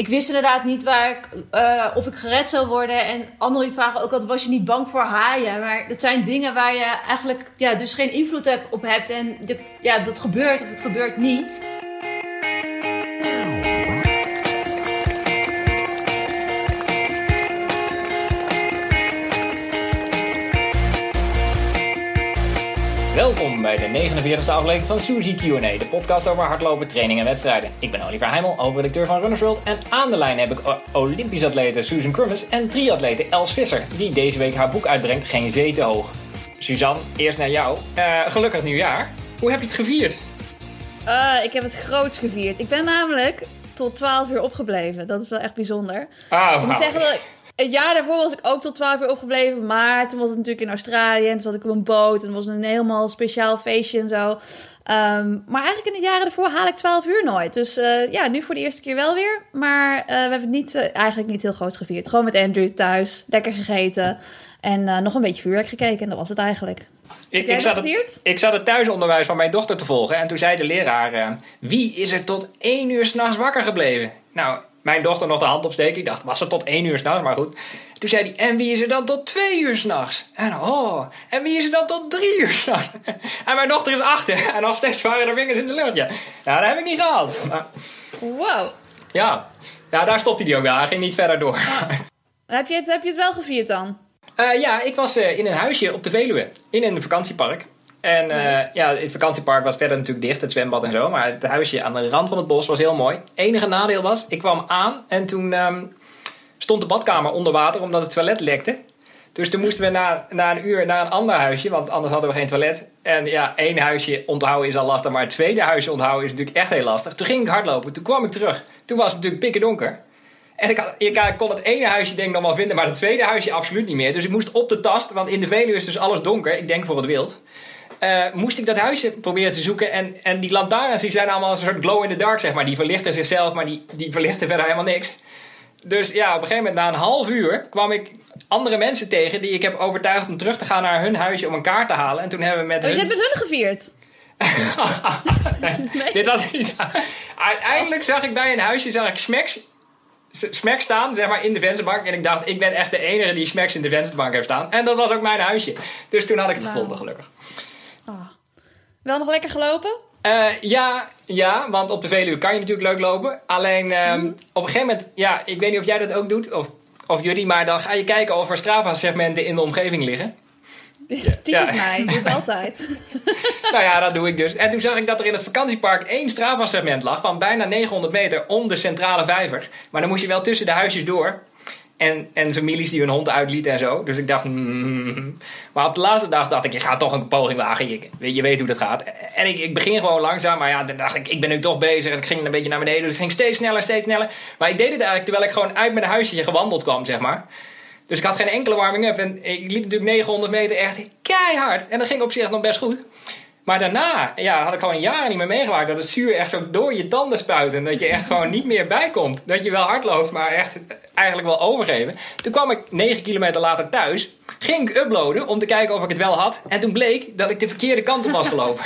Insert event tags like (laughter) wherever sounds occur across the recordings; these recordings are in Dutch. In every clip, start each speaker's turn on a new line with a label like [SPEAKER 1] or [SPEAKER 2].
[SPEAKER 1] ik wist inderdaad niet waar ik, eh, of ik gered zou worden. En anderen vragen ook altijd, was je niet bang voor haaien? Maar dat zijn dingen waar je eigenlijk ja, dus geen invloed op hebt. En de, ja, dat gebeurt of het gebeurt niet.
[SPEAKER 2] Welkom bij de 49e aflevering van Suzy Q&A, de podcast over hardlopen, training en wedstrijden. Ik ben Oliver Heimel, hoofdredacteur van Runners World en aan de lijn heb ik Olympisch atlete Susan Crummes en triatlete Els Visser, die deze week haar boek uitbrengt Geen Zee te hoog. Suzanne, eerst naar jou. Uh, gelukkig nieuwjaar. Hoe heb je het gevierd?
[SPEAKER 3] Uh, ik heb het groots gevierd. Ik ben namelijk tot 12 uur opgebleven. Dat is wel echt bijzonder.
[SPEAKER 2] Oh,
[SPEAKER 3] ik moet zeggen dat ik het jaar daarvoor was ik ook tot 12 uur opgebleven. Maar toen was het natuurlijk in Australië. En toen zat ik op een boot. En het was een helemaal speciaal feestje en zo. Ehm, maar eigenlijk in de jaren daarvoor haal ik 12 uur nooit. Dus uh, ja, nu voor de eerste keer wel weer. Maar uh, we hebben het niet, uh, eigenlijk niet heel groot gevierd. Gewoon met Andrew thuis. Lekker gegeten. En nog een beetje vuurwerk gekeken. En dat was het eigenlijk.
[SPEAKER 2] Ik, ik, zat het, ik zat het thuisonderwijs van mijn dochter te volgen. En toen zei de leraar: Wie is er tot één uur s'nachts wakker gebleven? Nou, mijn dochter nog de hand opsteken. Ik dacht, was het tot één uur s'nachts? Maar goed. Toen zei hij, en wie is er dan tot twee uur s'nachts? En oh, en wie is er dan tot drie uur s'nachts? (laughs) En mijn dochter is achter. (laughs) En nog steeds waren de vingers in de lucht. Ja, nou, dat heb ik niet gehaald. Maar,
[SPEAKER 3] wow.
[SPEAKER 2] Ja. ja, daar stopte hij ook wel. Hij ging niet verder door.
[SPEAKER 3] Heb, je het, heb je het wel gevierd dan?
[SPEAKER 2] Uh, ja, ik was uh, in een huisje op de Veluwe. In een vakantiepark. En uh, ja, het vakantiepark was verder natuurlijk dicht, het zwembad en zo. Maar het huisje aan de rand van het bos was heel mooi. Enige nadeel was, ik kwam aan en toen um, stond de badkamer onder water omdat het toilet lekte. Dus toen moesten we na, na een uur naar een ander huisje, want anders hadden we geen toilet. En ja, één huisje onthouden is al lastig, maar het tweede huisje onthouden is natuurlijk echt heel lastig. Toen ging ik hardlopen, toen kwam ik terug. Toen was het natuurlijk pikken donker. En ik, had, ik, kon het ene huisje denk ik nog wel vinden, maar het tweede huisje absoluut niet meer. Dus ik moest op de tast, want in de Veluwe is dus alles donker. Ik denk voor het wild. Uh, moest ik dat huisje proberen te zoeken. En, en die lantaarns die zijn allemaal een soort glow in the dark, zeg maar. Die verlichten zichzelf, maar die, die verlichten verder helemaal niks. Dus ja, op een gegeven moment, na een half uur, kwam ik andere mensen tegen die ik heb overtuigd om terug te gaan naar hun huisje om een kaart te halen. En toen hebben we met.
[SPEAKER 3] Oh, hun... je hebt met hun gevierd? (laughs)
[SPEAKER 2] nee, dit was niet. Uiteindelijk zag ik bij een huisje zag ik Smacks, Smacks staan, zeg maar, in de vensterbank. En ik dacht, ik ben echt de enige die Smacks in de vensterbank heeft staan. En dat was ook mijn huisje. Dus toen had ik het gevonden, gelukkig.
[SPEAKER 3] Wel nog lekker gelopen?
[SPEAKER 2] Uh, ja, ja, want op de Veluwe kan je natuurlijk leuk lopen. Alleen um, op een gegeven moment, ja, ik weet niet of jij dat ook doet, of, of jullie, maar dan ga je kijken of er Strava-segmenten in de omgeving liggen.
[SPEAKER 3] Typisch ja. mij, doe ik altijd. (laughs)
[SPEAKER 2] nou ja, dat doe ik dus. En toen zag ik dat er in het vakantiepark één Strava-segment lag van bijna 900 meter om de centrale vijver. Maar dan moest je wel tussen de huisjes door. En, en families die hun hond uitlieten en zo. Dus ik dacht, mm. maar op de laatste dag dacht ik, je gaat toch een poging wagen. Je, je weet hoe dat gaat. En ik, ik begin gewoon langzaam. Maar ja, dan dacht ik, ik ben nu toch bezig. En ik ging een beetje naar beneden. Dus ik ging steeds sneller, steeds sneller. Maar ik deed het eigenlijk terwijl ik gewoon uit mijn huisje gewandeld kwam, zeg maar. Dus ik had geen enkele warming-up. En ik liep natuurlijk 900 meter echt keihard. En dat ging op zich nog best goed. Maar daarna ja, had ik gewoon jaren niet meer meegemaakt dat het zuur echt zo door je tanden spuit. En dat je echt gewoon niet meer bijkomt. Dat je wel hard loopt, maar echt eigenlijk wel overgeven. Toen kwam ik 9 kilometer later thuis. Ging ik uploaden om te kijken of ik het wel had. En toen bleek dat ik de verkeerde kant op was (laughs) gelopen.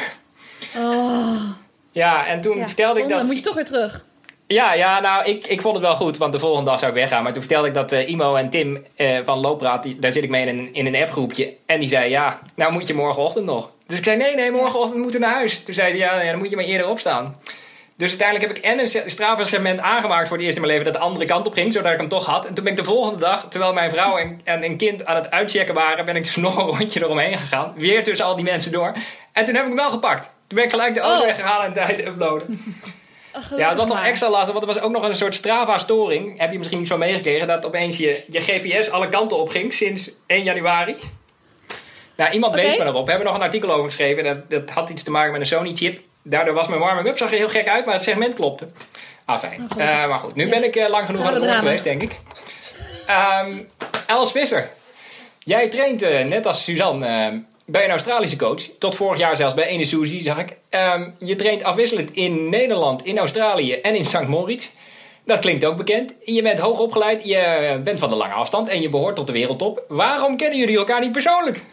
[SPEAKER 3] Oh.
[SPEAKER 2] Ja, en toen vertelde ik dat...
[SPEAKER 3] Dan moet je toch weer terug.
[SPEAKER 2] Ja, ja nou, ik, ik vond het wel goed, want de volgende dag zou ik weggaan. Maar toen vertelde ik dat uh, Imo en Tim uh, van Loopraad, daar zit ik mee in een, in een appgroepje. En die zei, ja, nou moet je morgenochtend nog. Dus ik zei, nee, nee, morgenochtend moeten we naar huis. Toen zei hij, ja, ja, dan moet je maar eerder opstaan. Dus uiteindelijk heb ik en een Strava-segment aangemaakt voor het eerst in mijn leven dat de andere kant op ging, zodat ik hem toch had. En toen ben ik de volgende dag, terwijl mijn vrouw en, en een kind aan het uitchecken waren, ben ik dus (laughs) nog een rondje eromheen gegaan. Weer tussen al die mensen door. En toen heb ik hem wel gepakt. Toen ben ik gelijk de auto oh. weggehaald en tijd uploaden. (laughs) ja, het was nog extra lastig, want er was ook nog een soort Strava-storing. Heb je misschien niet zo meegekregen, dat opeens je, je GPS alle kanten op ging sinds 1 januari. Nou, iemand wees me erop. We hebben nog een artikel over geschreven. Dat, dat had iets te maken met een Sony-chip. Daardoor was mijn warming-up, zag er heel gek uit, maar het segment klopte. Ah, fijn. Oh, uh, maar goed, nu ben ik uh, lang genoeg aan het woord geweest, denk ik. Um, Els Visser, jij traint uh, net als Suzanne bij een Australische coach. Tot vorig jaar zelfs bij Ene Suzy, zag ik. Um, je traint afwisselend in Nederland, in Australië en in St. Moritz. Dat klinkt ook bekend. Je bent hoog opgeleid, je bent van de lange afstand en je behoort tot de wereldtop. Waarom kennen jullie elkaar niet persoonlijk?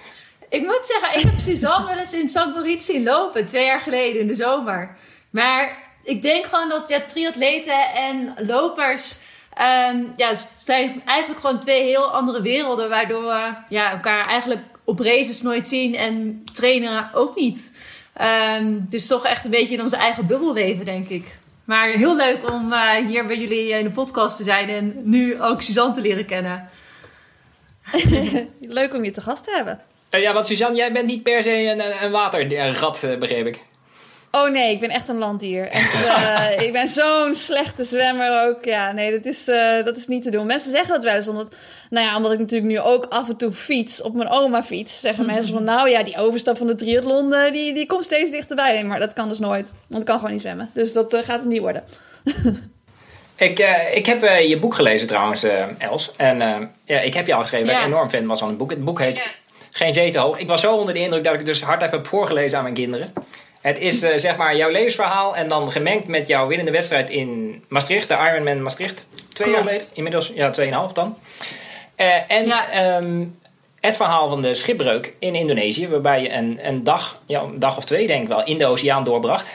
[SPEAKER 1] Ik moet zeggen, ik heb (laughs) Suzanne wel eens in. Moritz zien lopen. Twee jaar geleden in de zomer. Maar ik denk gewoon dat ja, triatleten en lopers... ehm, ja, zijn eigenlijk gewoon twee heel andere werelden. Waardoor we ja, elkaar eigenlijk op races nooit zien en trainen ook niet. Ehm, dus toch echt een beetje in onze eigen bubbel leven, denk ik. Maar heel leuk om eh, hier bij jullie in de podcast te zijn en nu ook Suzanne te leren kennen. (laughs)
[SPEAKER 3] Leuk om je te gast te hebben.
[SPEAKER 2] Eh, ja, want Suzanne, jij bent niet per se een, een waterrat, eh, begreep ik.
[SPEAKER 3] Oh nee, ik ben echt een landdier. En, eh, (laughs) ik ben zo'n slechte zwemmer ook. Ja, nee, dat is, eh, dat is niet te doen. Mensen zeggen dat wel eens, omdat, nou ja, omdat ik natuurlijk nu ook af en toe fiets, op mijn oma fiets. Zeggen mensen van, nou ja, die overstap van de triathlon, die, die komt steeds dichterbij. Maar dat kan dus nooit, want ik kan gewoon niet zwemmen. Dus dat gaat het niet worden. (laughs)
[SPEAKER 2] Ik, eh, ik heb eh, je boek gelezen trouwens, eh, Els. En ja, ik heb je al geschreven dat ik
[SPEAKER 1] Ja.
[SPEAKER 2] enorm fan was van het boek. Het boek heet
[SPEAKER 1] Ja.
[SPEAKER 2] Geen Zee te Hoog. Ik was zo onder de indruk dat ik dus hardop heb voorgelezen aan mijn kinderen. Het is eh, zeg maar jouw levensverhaal en dan gemengd met jouw winnende wedstrijd in Maastricht. De Ironman Maastricht. Twee jaar geleden. Inmiddels, ja, tweeënhalf dan. Eh, en
[SPEAKER 1] Ja.
[SPEAKER 2] ehm, het verhaal van de schipbreuk in Indonesië. Waarbij je een, een, dag, ja, een dag of twee denk ik wel in de oceaan doorbracht.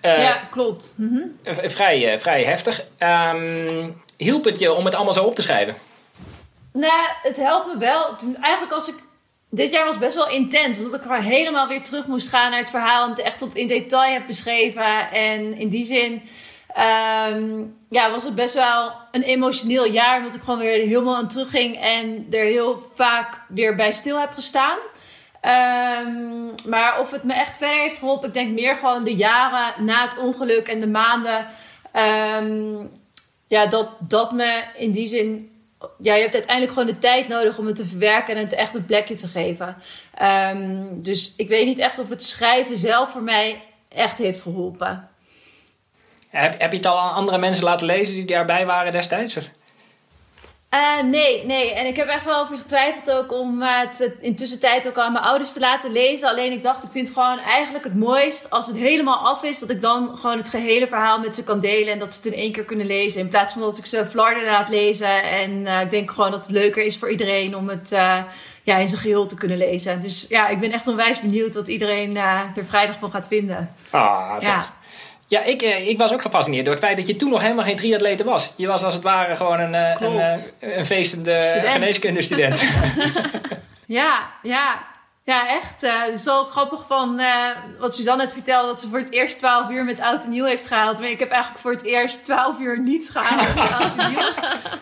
[SPEAKER 2] Eh,
[SPEAKER 1] ja, klopt. Mhm.
[SPEAKER 2] vrij, vrij heftig. Ehm, hielp het je om het allemaal zo op te schrijven?
[SPEAKER 1] Nou, het helpt me wel. Eigenlijk als ik... Dit jaar was best wel intens. Omdat ik gewoon helemaal weer terug moest gaan naar het verhaal. En het echt tot in detail heb beschreven. En in die zin... ehm, ja, was het best wel een emotioneel jaar. Omdat ik gewoon weer helemaal aan terug ging. En er heel vaak weer bij stil heb gestaan. Ehm, maar of het me echt verder heeft geholpen... Ik denk meer gewoon de jaren na het ongeluk en de maanden... ehm, ja, dat, dat me in die zin ja, je hebt uiteindelijk gewoon de tijd nodig om het te verwerken en het echt een plekje te geven. Ehm, dus ik weet niet echt of het schrijven zelf voor mij echt heeft geholpen.
[SPEAKER 2] Heb, heb je het al aan andere mensen laten lezen die daarbij waren destijds?
[SPEAKER 1] Eh, nee, nee. En ik heb echt wel over getwijfeld ook om eh, het intussen tijd ook aan mijn ouders te laten lezen. Alleen ik dacht, ik vind het gewoon eigenlijk het mooist als het helemaal af is. Dat ik dan gewoon het gehele verhaal met ze kan delen. En dat ze het in één keer kunnen lezen. In plaats van dat ik ze flarden laat lezen. En eh, ik denk gewoon dat het leuker is voor iedereen om het eh, ja, in zijn geheel te kunnen lezen. Dus ja, ik ben echt onwijs benieuwd wat iedereen eh, er vrijdag van gaat vinden.
[SPEAKER 2] Ah.
[SPEAKER 1] Ja.
[SPEAKER 2] Ja, ik, eh, ik was ook gefascineerd door het feit dat je toen nog helemaal geen triatlete was. Je was als het ware gewoon een, eh, een,
[SPEAKER 1] Klopt.
[SPEAKER 2] eh, een feestende
[SPEAKER 1] Student.
[SPEAKER 2] geneeskundestudent. (laughs)
[SPEAKER 1] Ja, ja. Ja, echt. eh, het is wel grappig van eh, wat Suzanne net vertelde, dat ze voor het eerst 12 uur met oud en nieuw heeft gehaald. Maar ik heb eigenlijk voor het eerst 12 uur niet gehaald met oud en nieuw. (laughs)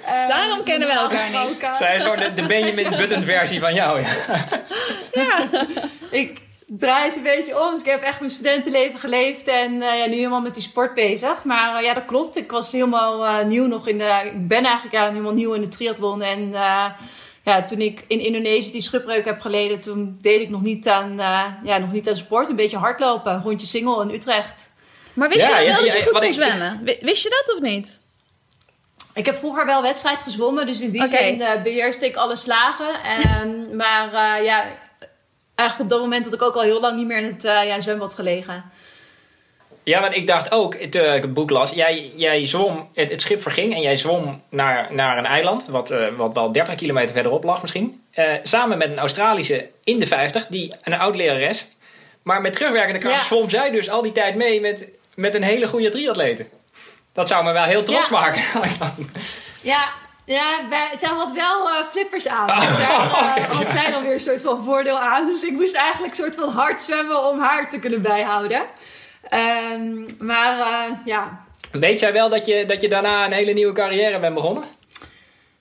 [SPEAKER 1] Eh,
[SPEAKER 3] Daarom kennen we elkaar niet.
[SPEAKER 2] Zij is gewoon de, de Benjamin Button versie van jou. Ja. (laughs)
[SPEAKER 1] Ik draai het een beetje om. Dus ik heb echt mijn studentenleven geleefd en eh, ja, nu helemaal met die sport bezig. Maar eh, ja, dat klopt. Ik was helemaal eh, nieuw nog in de... Ik ben eigenlijk ja, helemaal nieuw in de triathlon. En eh, ja, toen ik in Indonesië die schipbreuk heb geleden, toen deed ik nog niet aan, eh, ja, nog niet aan sport. Een beetje hardlopen. Rondje single in Utrecht.
[SPEAKER 3] Maar wist
[SPEAKER 2] Ja,
[SPEAKER 3] je
[SPEAKER 2] ja,
[SPEAKER 3] wel dat
[SPEAKER 2] ja,
[SPEAKER 3] je goed kon
[SPEAKER 2] ik-
[SPEAKER 3] zwemmen? Wi- Wist je dat of niet?
[SPEAKER 1] Ik heb vroeger wel wedstrijd gezwommen, dus in die zin eh, beheerste ik alle slagen. Ehm, maar eh, ja, eigenlijk op dat moment had ik ook al heel lang niet meer in het eh, ja, zwembad gelegen.
[SPEAKER 2] ja, want ik dacht ook, toen ik het boek las, jij, jij zwom, het, het schip verging en jij zwom naar, naar een eiland, wat, eh, wat wel 30 kilometer verderop lag misschien. eh, samen met een Australische in de 50, die, een oud lerares. Maar met terugwerkende kracht
[SPEAKER 1] Ja.
[SPEAKER 2] zwom zij dus al die tijd mee met, met een hele goede triatlete. Dat zou me wel heel trots
[SPEAKER 1] Ja.
[SPEAKER 2] maken. (laughs)
[SPEAKER 1] Ja, ja wij, zij had wel eh, flippers aan. Dus daar (laughs) eh, had zij dan weer een soort van voordeel aan. Dus ik moest eigenlijk een soort van hard zwemmen om haar te kunnen bijhouden. Ehm, maar eh, ja.
[SPEAKER 2] Weet zij wel dat je, dat je daarna een hele nieuwe carrière bent begonnen?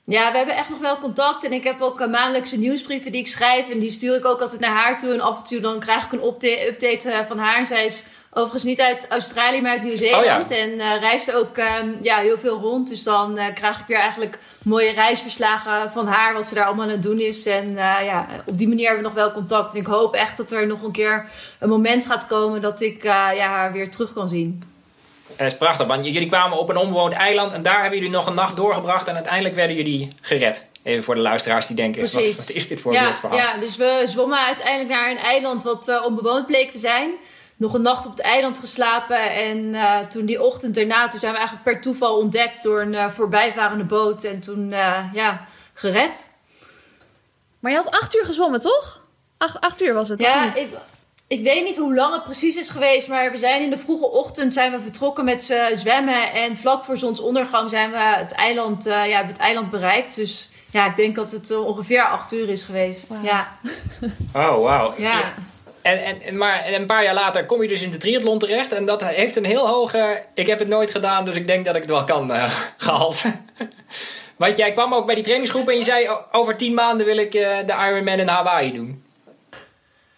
[SPEAKER 1] ja, we hebben echt nog wel contact. En ik heb ook maandelijkse nieuwsbrieven die ik schrijf. En die stuur ik ook altijd naar haar toe. En af en toe dan krijg ik een update, van haar. Zij is overigens niet uit Australië, maar uit Nieuw-Zeeland.
[SPEAKER 2] Oh ja.
[SPEAKER 1] En eh, reist ook ehm, ja, heel veel rond. Dus dan eh, krijg ik weer eigenlijk mooie reisverslagen van haar. Wat ze daar allemaal aan het doen is. En eh, ja, op die manier hebben we nog wel contact. En ik hoop echt dat er nog een keer een moment gaat komen dat ik ja, haar weer terug kan zien.
[SPEAKER 2] Dat is prachtig, want jullie kwamen op een onbewoond eiland en daar hebben jullie nog een nacht doorgebracht en uiteindelijk werden jullie gered. Even voor de luisteraars die denken, wat, is dit voor
[SPEAKER 1] ja,
[SPEAKER 2] wild verhaal?
[SPEAKER 1] Ja, dus we zwommen uiteindelijk naar een eiland wat onbewoond bleek te zijn. Nog een nacht op het eiland geslapen. En eh, toen die ochtend daarna, toen zijn we eigenlijk per toeval ontdekt door een eh, voorbijvarende boot. En toen, eh, ja, gered.
[SPEAKER 3] Maar je had acht uur gezwommen, toch? Acht, acht uur was het,
[SPEAKER 1] Ja, ik, ik weet niet hoe lang het precies is geweest, maar we zijn in de vroege ochtend zijn we vertrokken met uh, zwemmen. En vlak voor zonsondergang zijn we het eiland, uh, ja, het eiland bereikt. Dus ja, ik denk dat het uh, ongeveer acht uur is geweest. Wow. Ja.
[SPEAKER 2] Oh, wauw.
[SPEAKER 1] Ja.
[SPEAKER 2] En, en, maar een paar jaar later kom je dus in de triathlon terecht. En dat heeft een heel hoge... Ik heb het nooit gedaan, dus ik denk dat ik het wel kan (laughs) gehaald. (laughs) Want jij kwam ook bij die trainingsgroep en je zei... over tien maanden wil ik de Ironman in Hawaii doen.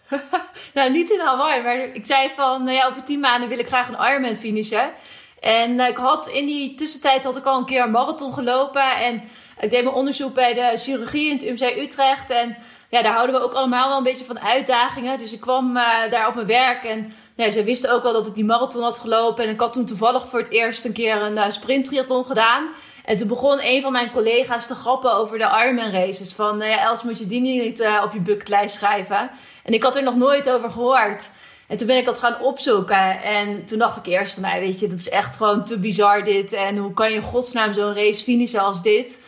[SPEAKER 2] (laughs)
[SPEAKER 1] nou, niet in Hawaii, maar ik zei van, nou ja, over tien maanden wil ik graag een Ironman finishen. En uh, ik had in die tussentijd had ik al een keer een marathon gelopen. En ik deed mijn onderzoek bij de chirurgie in het UMC Utrecht. En ja, daar houden we ook allemaal wel een beetje van uitdagingen. Dus ik kwam uh, daar op mijn werk en ja, zij wisten ook wel dat ik die marathon had gelopen. En ik had toen toevallig voor het eerst een keer een uh, gedaan. En toen begon een van mijn collega's te grappen over de Ironman races. Van, nou ja, Els, moet je die niet uh, op je bucketlijst schrijven? En ik had er nog nooit over gehoord. En toen ben ik dat gaan opzoeken. En toen dacht ik eerst van, nou weet je, dat is echt gewoon te bizar dit. En hoe kan je in godsnaam zo'n race finishen als dit?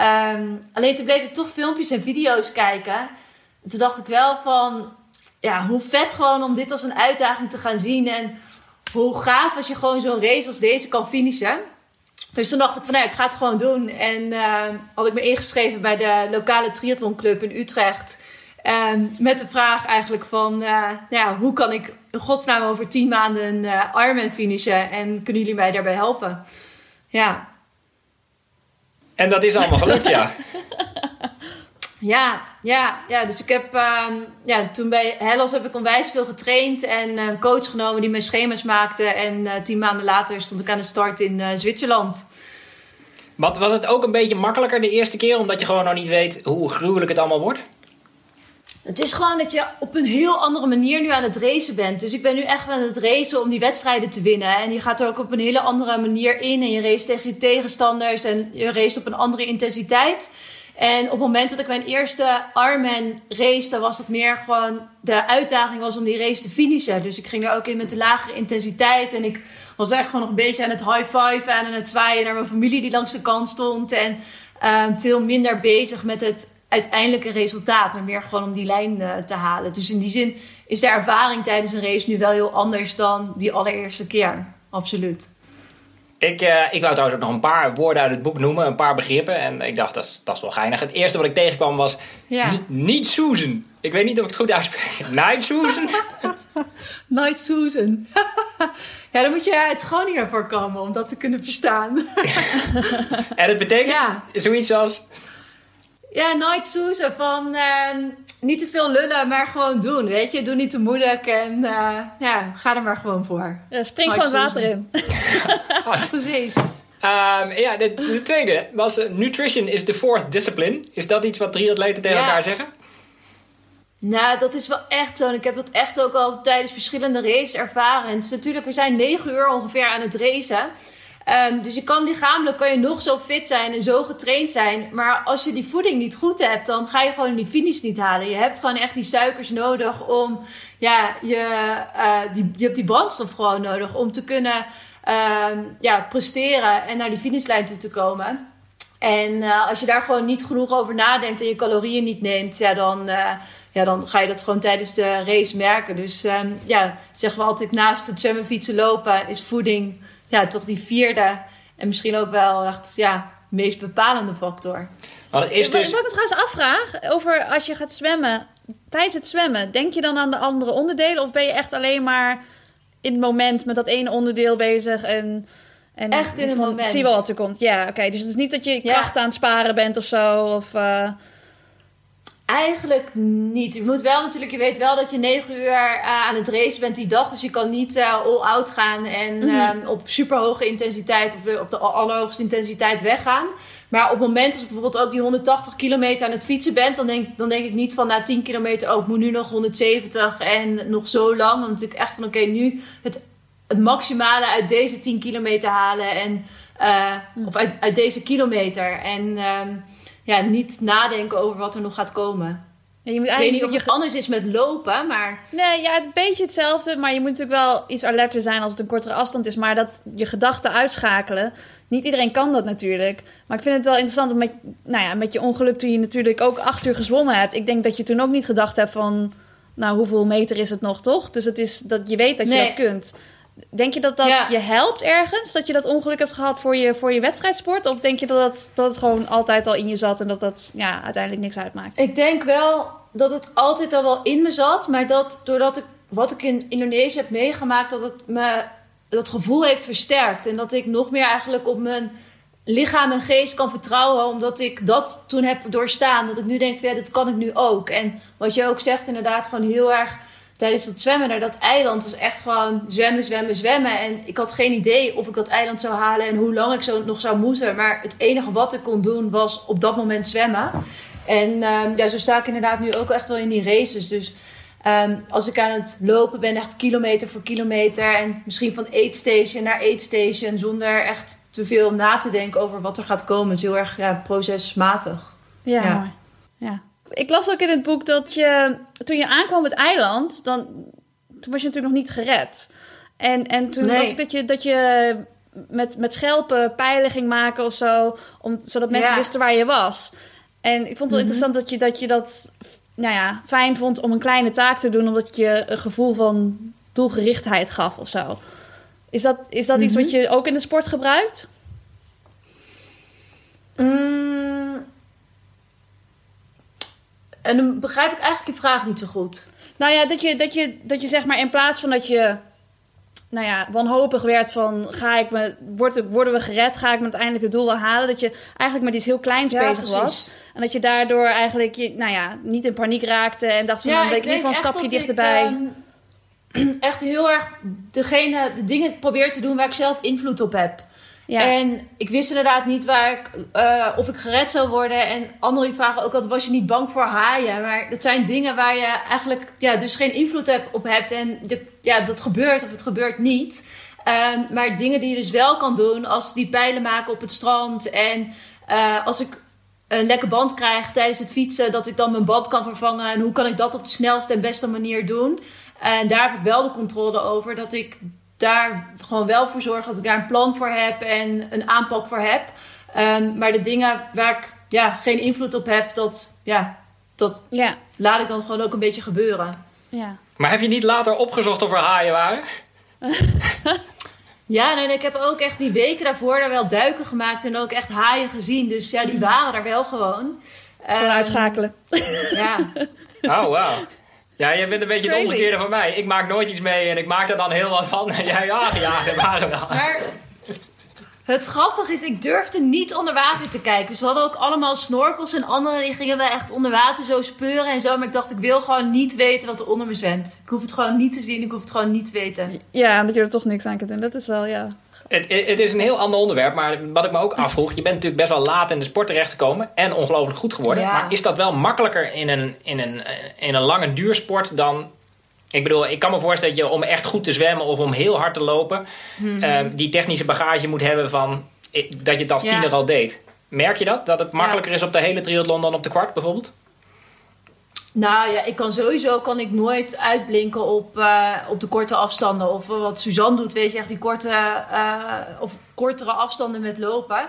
[SPEAKER 1] Um, alleen toen bleef ik toch filmpjes en video's kijken. En toen dacht ik wel van, ja, hoe vet gewoon om dit als een uitdaging te gaan zien. En hoe gaaf als je gewoon zo'n race als deze kan finishen. Dus toen dacht ik van, nou, ik ga het gewoon doen. En uh, had ik me ingeschreven bij de lokale triathlonclub in Utrecht. En met de vraag eigenlijk van, uh, ja, hoe kan ik in godsnaam over tien maanden een uh, Ironman finishen? En kunnen jullie mij daarbij helpen? Ja.
[SPEAKER 2] En dat is allemaal gelukt, ja. (laughs)
[SPEAKER 1] ja, ja, ja. Dus ik heb, uh, ja, toen bij Hellas heb ik onwijs veel getraind. En een coach genomen die mijn schema's maakte. En uh, tien maanden later stond ik aan de start in uh, Zwitserland.
[SPEAKER 2] Wat, was het ook een beetje makkelijker de eerste keer? Omdat je gewoon nog niet weet hoe gruwelijk het allemaal wordt?
[SPEAKER 1] Het is gewoon dat je op een heel andere manier nu aan het racen bent. Dus ik ben nu echt aan het racen om die wedstrijden te winnen. En je gaat er ook op een hele andere manier in. En je race tegen je tegenstanders. En je race op een andere intensiteit. En op het moment dat ik mijn eerste Ironman race, was het meer gewoon... De uitdaging was om die race te finishen. Dus ik ging er ook in met de lagere intensiteit. En ik was echt gewoon nog een beetje aan het high-five en aan het zwaaien naar mijn familie die langs de kant stond. En uh, veel minder bezig met het uiteindelijke resultaat, maar meer gewoon om die lijn uh, te halen. Dus in die zin is de ervaring tijdens een race nu wel heel anders dan die allereerste keer. Absoluut.
[SPEAKER 2] Ik, uh, ik wou trouwens ook nog een paar woorden uit het boek noemen, een paar begrippen. En ik dacht, dat is, dat is wel geinig. Het eerste wat ik tegenkwam was
[SPEAKER 1] ja.
[SPEAKER 2] niet Susan. Ik weet niet of ik het goed uitspreek. (laughs) Night Susan? (laughs)
[SPEAKER 1] Night Susan. (laughs) ja, dan moet je uit Groningen voor komen om dat te kunnen verstaan.
[SPEAKER 2] en het betekent ja. zoiets als...
[SPEAKER 1] Ja, nooit zoezen van uh, niet te veel lullen, maar gewoon doen. Weet je, doe niet te moeilijk en uh, ja, ga er maar gewoon voor.
[SPEAKER 3] Ja, spring gewoon het water in. (laughs) (laughs)
[SPEAKER 1] Precies.
[SPEAKER 2] Um, ja, de, de, tweede was uh, nutrition is the fourth discipline. Is dat iets wat triatleten tegen ja. elkaar zeggen?
[SPEAKER 1] Nou, dat is wel echt zo. En ik heb dat echt ook al tijdens verschillende races ervaren. En het is natuurlijk, we zijn negen uur ongeveer aan het racen. Um, dus je kan lichamelijk kan je nog zo fit zijn en zo getraind zijn. Maar als je die voeding niet goed hebt, dan ga je gewoon die finish niet halen. Je hebt gewoon echt die suikers nodig om, ja, je, uh, die, je hebt die brandstof gewoon nodig om te kunnen um, ja, presteren en naar die finishlijn toe te komen. En uh, als je daar gewoon niet genoeg over nadenkt en je calorieën niet neemt, ja, dan, uh, ja, dan ga je dat gewoon tijdens de race merken. Dus um, ja, zeggen we altijd naast het zwemmen, fietsen, lopen is voeding ja, toch die vierde en misschien ook wel echt ja, meest bepalende factor.
[SPEAKER 2] Maar het is dus...
[SPEAKER 3] Wat ik me trouwens afvraag, over als je gaat zwemmen, tijdens het zwemmen, denk je dan aan de andere onderdelen? Of ben je echt alleen maar in het moment met dat ene onderdeel bezig en... En
[SPEAKER 1] echt in het moment.
[SPEAKER 3] Zie wel wat er komt. Ja, oké. Okay. Dus het is niet dat je kracht ja. aan het sparen bent of zo. Of, uh...
[SPEAKER 1] Eigenlijk niet. Je moet wel natuurlijk, je weet wel dat je negen uur uh, aan het race bent die dag. Dus je kan niet uh, all-out gaan en mm -hmm. um, op superhoge intensiteit, op, op de allerhoogste intensiteit weggaan. Maar op het moment als ik bijvoorbeeld ook die 180 kilometer aan het fietsen bent, dan denk, dan denk ik niet van na 10 kilometer, oh, ik moet nu nog 170 en nog zo lang. Dan natuurlijk echt van, oké, okay, nu het, het maximale uit deze 10 kilometer halen. En, uh, mm. Of uit, uit deze kilometer. En um, ja, niet nadenken over wat er nog gaat komen.
[SPEAKER 3] Ja, je moet
[SPEAKER 1] ik weet niet of het je... anders is met lopen, maar...
[SPEAKER 3] Nee, ja, het een beetje hetzelfde. Maar je moet natuurlijk wel iets alerter zijn als het een kortere afstand is. Maar dat je gedachten uitschakelen. Niet iedereen kan dat natuurlijk. Maar ik vind het wel interessant met, nou ja, met je ongeluk toen je natuurlijk ook acht uur gezwommen hebt. Ik denk dat je toen ook niet gedacht hebt van... nou, hoeveel meter is het nog, toch? Dus het is dat je weet dat je
[SPEAKER 1] Nee.
[SPEAKER 3] dat kunt. Denk je dat dat
[SPEAKER 1] Ja.
[SPEAKER 3] je helpt ergens? Dat je dat ongeluk hebt gehad voor je, voor je wedstrijdsport? Of denk je dat het, dat het gewoon altijd al in je zat en dat dat ja, uiteindelijk niks uitmaakt?
[SPEAKER 1] Ik denk wel dat het altijd al wel in me zat, maar dat doordat ik wat ik in Indonesië heb meegemaakt, dat het me dat gevoel heeft versterkt. En dat ik nog meer eigenlijk op mijn lichaam en geest kan vertrouwen, omdat ik dat toen heb doorstaan. Dat ik nu denk, ja, dat kan ik nu ook. En wat je ook zegt, inderdaad, gewoon heel erg tijdens dat zwemmen naar dat eiland was echt gewoon zwemmen, zwemmen, zwemmen. En ik had geen idee of ik dat eiland zou halen en hoe lang ik zo nog zou moeten. Maar het enige wat ik kon doen was op dat moment zwemmen. En ehm, ja, zo sta ik inderdaad nu ook echt wel in die races. Dus ehm, als ik aan het lopen ben, echt kilometer voor kilometer. En misschien van aidstation naar aidstation. Zonder echt te veel na te denken over wat er gaat komen. Het is heel erg ja, procesmatig.
[SPEAKER 3] Ja,
[SPEAKER 1] Ja.
[SPEAKER 3] mooi. Ja. Ik las ook in het boek dat je, toen je aankwam op het eiland, dan, toen was je natuurlijk nog niet gered. En, en toen
[SPEAKER 1] Nee.
[SPEAKER 3] las ik dat je, dat je met, met schelpen pijlen ging maken of zo, om, zodat mensen
[SPEAKER 1] Ja.
[SPEAKER 3] wisten waar je was. En ik vond het wel interessant dat je, dat je dat nou ja, fijn vond om een kleine taak te doen, omdat je een gevoel van doelgerichtheid gaf of zo. Is dat, is dat iets wat je ook in de sport gebruikt?
[SPEAKER 1] Mm. En dan begrijp ik eigenlijk je vraag niet zo goed.
[SPEAKER 3] Nou ja, dat je, dat je, dat je zeg maar in plaats van dat je nou ja, wanhopig werd van ga ik me, worden we gered, ga ik me uiteindelijk het doel wel halen, dat je eigenlijk met iets heel kleins
[SPEAKER 1] Ja,
[SPEAKER 3] bezig was. En dat je daardoor eigenlijk je, nou ja, niet in paniek raakte en dacht van dan ben ik in ieder geval een stapje dichterbij.
[SPEAKER 1] Ik, ehm, (clears throat) echt heel erg degene, de dingen probeer te doen waar ik zelf invloed op heb. En ik wist inderdaad niet waar ik, eh, of ik gered zou worden. En anderen vragen ook altijd, was je niet bang voor haaien? Maar dat zijn dingen waar je eigenlijk ja, dus geen invloed op hebt. En de, ja, dat gebeurt of het gebeurt niet. Ehm, maar dingen die je dus wel kan doen, als die pijlen maken op het strand. En eh, als ik een lekke band krijg tijdens het fietsen, dat ik dan mijn band kan vervangen. En hoe kan ik dat op de snelste en beste manier doen? En daar heb ik wel de controle over. Dat ik daar gewoon wel voor zorg dat ik daar een plan voor heb en een aanpak voor heb. Ehm, maar de dingen waar ik ja, geen invloed op heb, dat, ja, dat
[SPEAKER 3] ja,
[SPEAKER 1] laat ik dan gewoon ook een beetje gebeuren.
[SPEAKER 3] ja.
[SPEAKER 2] Maar heb je niet later opgezocht of er haaien waren? (laughs)
[SPEAKER 1] Ja, nee, ik heb ook echt die weken daarvoor daar wel duiken gemaakt en ook echt haaien gezien. Dus ja, die waren er wel gewoon.
[SPEAKER 3] Gewoon
[SPEAKER 1] Ehm,
[SPEAKER 3] uitschakelen.
[SPEAKER 1] Ja,
[SPEAKER 2] Oh, wauw. Ja, je bent een beetje het
[SPEAKER 3] Crazy.
[SPEAKER 2] omgekeerde van mij. Ik maak nooit iets mee en ik maak er dan heel wat van. En (laughs) jij, ja, ja, waren.
[SPEAKER 1] Maar het grappige is, ik durfde niet onder water te kijken. Dus we hadden ook allemaal snorkels en anderen die gingen wel echt onder water zo speuren en zo. Maar ik dacht, ik wil gewoon niet weten wat er onder me zwemt. Ik hoef het gewoon niet te zien, ik hoef het gewoon niet te weten.
[SPEAKER 3] Ja, omdat je er toch niks aan kunt doen. Dat is wel, ja.
[SPEAKER 2] Het, het is een heel ander onderwerp, maar wat ik me ook afvroeg... je bent natuurlijk best wel laat in de sport terechtgekomen en ongelooflijk goed geworden.
[SPEAKER 1] Ja.
[SPEAKER 2] Maar is dat wel makkelijker in een, in, een, in een lange duursport dan... Ik bedoel, ik kan me voorstellen dat je om echt goed te zwemmen of om heel hard te lopen... eh, die technische bagage moet hebben van eh, dat je het als
[SPEAKER 1] Ja.
[SPEAKER 2] tiener al deed. Merk je dat? Dat het makkelijker is op de hele triathlon dan op de kwart bijvoorbeeld?
[SPEAKER 1] Nou ja, ik kan sowieso kan ik nooit uitblinken op, eh, op de korte afstanden. Of wat Suzanne doet, weet je, echt die korte eh, of kortere afstanden met lopen.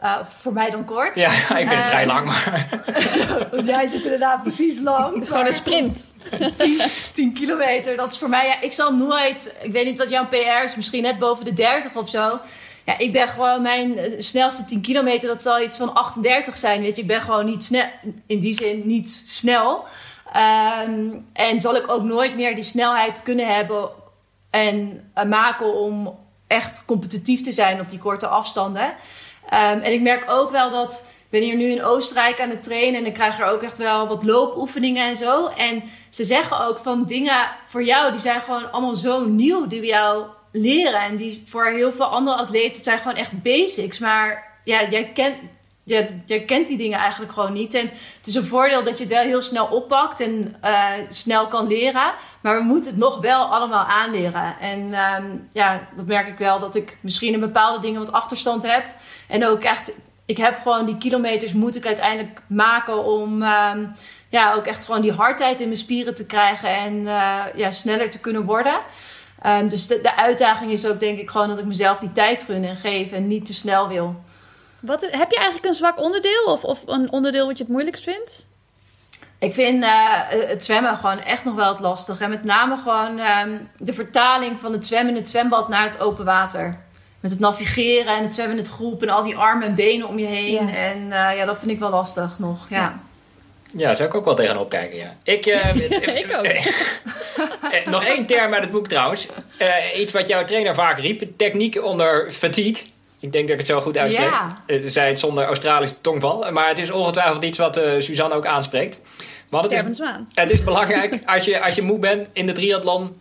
[SPEAKER 1] Eh, voor mij dan kort.
[SPEAKER 2] Ja, (laughs) ik vind het vrij lang, maar... (laughs)
[SPEAKER 1] Want jij zit inderdaad precies lang.
[SPEAKER 3] Het is gewoon een sprint. (laughs)
[SPEAKER 1] 10, 10 kilometer, dat is voor mij... Ja, ik zal nooit... Ik weet niet wat jouw PR is, misschien net boven de 30 of zo. Ja, ik ben gewoon... Mijn eh, snelste 10 kilometer, dat zal iets van 38 zijn, weet je. Ik ben gewoon niet snel... In die zin niet snel. Ehm, en zal ik ook nooit meer die snelheid kunnen hebben... En eh, maken om echt competitief te zijn op die korte afstanden. Ehm, en ik merk ook wel dat... Ik ben hier nu in Oostenrijk aan het trainen en ik krijg er ook echt wel wat loopoefeningen en zo. En ze zeggen ook van dingen voor jou, die zijn gewoon allemaal zo nieuw, die jou leren. En die voor heel veel andere atleten zijn gewoon echt basics. Maar ja, jij kent, jij, kent die dingen eigenlijk gewoon niet. En het is een voordeel dat je het wel heel snel oppakt en eh, snel kan leren. Maar we moeten het nog wel allemaal aanleren. En ehm, ja, dat merk ik wel dat ik misschien in bepaalde dingen wat achterstand heb. En ook echt, ik heb gewoon die kilometers moet ik uiteindelijk maken om ehm, ja, ook echt gewoon die hardheid in mijn spieren te krijgen en eh, ja, sneller te kunnen worden. Ehm, dus de, de uitdaging is ook denk ik gewoon dat ik mezelf die tijd gun en geef en niet te snel wil.
[SPEAKER 3] Wat, heb je eigenlijk een zwak onderdeel? Of, of een onderdeel wat je het moeilijkst vindt?
[SPEAKER 1] Ik vind uh, het zwemmen gewoon echt nog wel het lastig. En met name gewoon uh, de vertaling van het zwemmen in het zwembad naar het open water. Met het navigeren en het zwemmen in het groep en al die armen en benen om je heen. Ja. En uh, ja, dat vind ik wel lastig nog. Ja. ja.
[SPEAKER 2] Ja, zou ik ook wel tegenop kijken, ja. Ik, (laughs) uh,
[SPEAKER 3] ik ook. (laughs)
[SPEAKER 2] nog één term uit het boek trouwens. Uh, iets wat jouw trainer vaak riep. Techniek onder fatigue. Ik denk dat ik het zo goed uitspreek. Ja. Uh, zei het zonder Australische tongval. Maar het is ongetwijfeld iets wat Suzanne ook aanspreekt.
[SPEAKER 3] Maar het is,
[SPEAKER 2] het is belangrijk als je, als je moe bent in de triathlon...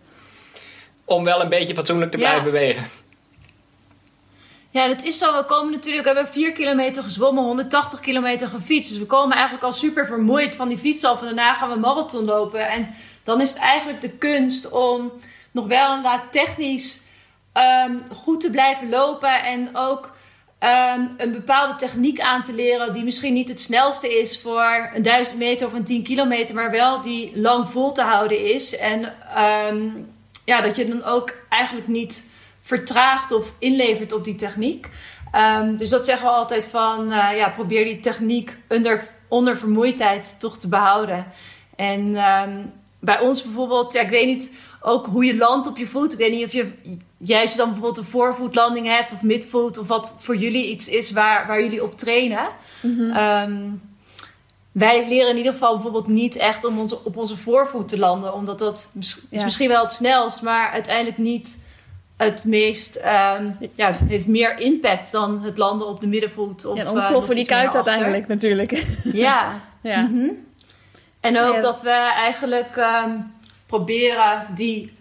[SPEAKER 2] om wel een beetje fatsoenlijk te blijven bewegen.
[SPEAKER 1] Ja, dat is zo. We komen natuurlijk, we hebben 4 kilometer gezwommen, 180 kilometer gefietst. Dus we komen eigenlijk al super vermoeid van die fiets af. En daarna gaan we marathon lopen. En dan is het eigenlijk de kunst om nog wel inderdaad technisch um, goed te blijven lopen. En ook um, een bepaalde techniek aan te leren. Die misschien niet het snelste is voor een 1000 meter of een 10 kilometer. Maar wel die lang vol te houden is. En um, ja, dat je dan ook eigenlijk niet vertraagt of inlevert op die techniek. Um, dus dat zeggen we altijd van, uh, ja, probeer die techniek onder, onder vermoeidheid toch te behouden. En um, bij ons bijvoorbeeld, ja, ik weet niet ook hoe je landt op je voet. Ik weet niet of je juist dan bijvoorbeeld een voorvoetlanding hebt of midvoet. Of wat voor jullie iets is waar, waar jullie op trainen. -hmm. um, wij leren in ieder geval bijvoorbeeld niet echt om onze, op onze voorvoet te landen. Omdat dat is ja. misschien wel het snelst, maar uiteindelijk niet het meest, um, ja, heeft meer impact dan het landen op de middenvoet. Of,
[SPEAKER 3] ja, dan ontploffen uh, die kuit uiteindelijk natuurlijk. (laughs)
[SPEAKER 1] Ja. (laughs) ja. Mm -hmm. En ook ja. dat we eigenlijk um, proberen die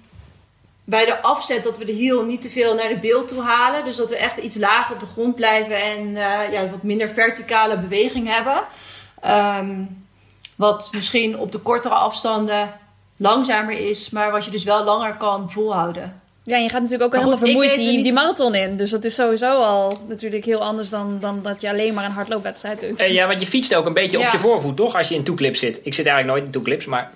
[SPEAKER 1] bij de afzet dat we de hiel niet te veel naar de beeld toe halen. Dus dat we echt iets lager op de grond blijven en uh, ja, wat minder verticale beweging hebben. Um, wat misschien op de kortere afstanden langzamer is, maar wat je dus wel langer kan volhouden.
[SPEAKER 3] Ja, je gaat natuurlijk ook helemaal vermoeid die, die marathon in. Dus dat is sowieso al natuurlijk heel anders dan, dan dat je alleen maar een hardloopwedstrijd doet.
[SPEAKER 2] Uh, ja, want je fietst ook een beetje ja. op je voorvoet, toch? Als je in toeclips zit. Ik zit eigenlijk nooit in toeclips, maar...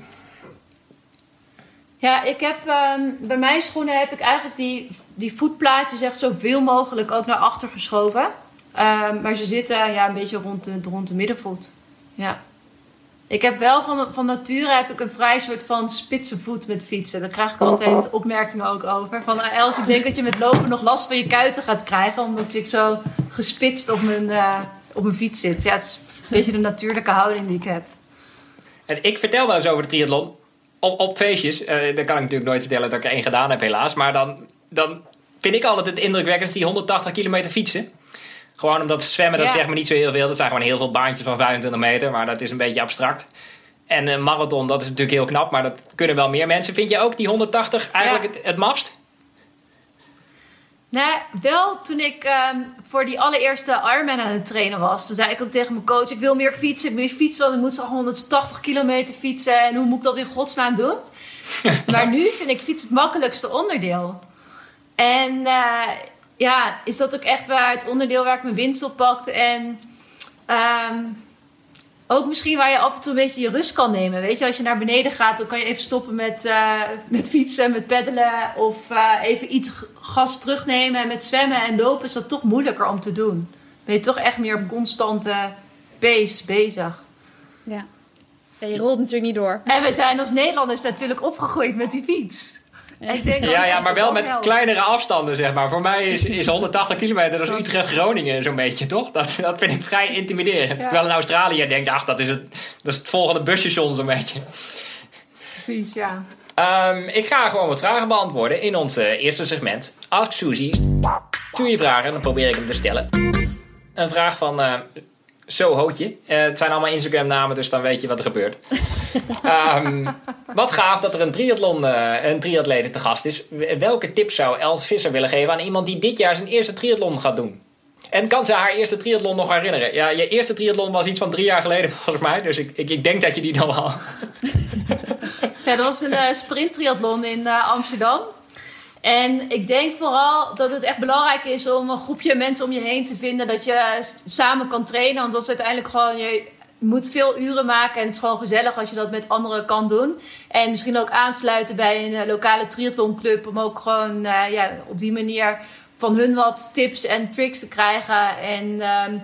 [SPEAKER 1] Ja, ik heb um, bij mijn schoenen heb ik eigenlijk die, die voetplaatjes echt zoveel mogelijk ook naar achter geschoven. Um, maar ze zitten ja, een beetje rond de, rond de middenvoet. Ja. Ik heb wel van, van nature heb ik een vrij soort van spitse voet met fietsen. Daar krijg ik altijd opmerkingen ook over. Van uh, Els, ik denk dat je met lopen nog last van je kuiten gaat krijgen. Omdat ik zo gespitst op mijn, uh, op mijn fiets zit. Ja, het is een beetje de natuurlijke houding die ik heb.
[SPEAKER 2] En ik vertel wel eens over de triathlon. Op, op feestjes. Uh, dan kan ik natuurlijk nooit vertellen dat ik er één gedaan heb helaas. Maar dan, dan vind ik altijd het indrukwekkend die 180 kilometer fietsen. Gewoon omdat zwemmen, dat ja. zegt me niet zo heel veel. Dat zijn gewoon heel veel baantjes van 25 meter, maar dat is een beetje abstract. En een marathon, dat is natuurlijk heel knap, maar dat kunnen wel meer mensen. Vind je ook die 180 eigenlijk ja. het, het mafst?
[SPEAKER 1] Nou, wel toen ik um, voor die allereerste Ironman aan het trainen was. Toen zei ik ook tegen mijn coach, ik wil meer fietsen. Meer fietsen, want ik moet zo 180 kilometer fietsen. En hoe moet ik dat in godsnaam doen? (laughs) maar nu vind ik fiets het makkelijkste onderdeel. En uh, ja, is dat ook echt waar het onderdeel waar ik mijn winst op pakte. En um, ook misschien waar je af en toe een beetje je rust kan nemen. Weet je, als je naar beneden gaat, dan kan je even stoppen met, uh, met fietsen, met peddelen. Of uh, even iets gas terugnemen. En met zwemmen en lopen is dat toch moeilijker om te doen. Ben je toch echt meer op constante pace bezig.
[SPEAKER 3] Ja. ja je rolt natuurlijk niet door.
[SPEAKER 1] En we zijn als Nederlanders natuurlijk opgegroeid met die fiets.
[SPEAKER 2] Ik denk ja, ja, maar wel met kleinere afstanden, zeg maar. Voor mij is, (laughs) is 180 kilometer, dat is Utrecht-Groningen zo'n beetje, toch? Dat, dat vind ik vrij intimiderend. Ja. Terwijl in Australië denkt, ach, dat is het, dat is het volgende busstation zo'n beetje.
[SPEAKER 1] Precies, ja.
[SPEAKER 2] Um, ik ga gewoon wat vragen beantwoorden in ons uh, eerste segment. Ask Suzy. Stuur je vragen, dan probeer ik hem te stellen. Een vraag van uh, zo hootje. Uh, het zijn allemaal Instagram namen, dus dan weet je wat er gebeurt. um, (laughs) wat gaaf dat er een, triathlon, uh, een triatlete te gast is. Welke tips zou Els Visser willen geven aan iemand die dit jaar zijn eerste triathlon gaat doen? En kan ze haar eerste triathlon nog herinneren? Ja, je eerste triathlon was iets van drie jaar geleden (laughs) volgens mij. Dus ik, ik, ik denk dat je die dan wel... (laughs)
[SPEAKER 1] ja, dat was een uh, sprint triathlon in uh, Amsterdam. En ik denk vooral dat het echt belangrijk is om een groepje mensen om je heen te vinden. Dat je samen kan trainen. Want dat is uiteindelijk gewoon. Je moet veel uren maken. En het is gewoon gezellig als je dat met anderen kan doen. En misschien ook aansluiten bij een uh, lokale triathlonclub. Om ook gewoon uh, ja, op die manier van hun wat tips en tricks te krijgen. En um,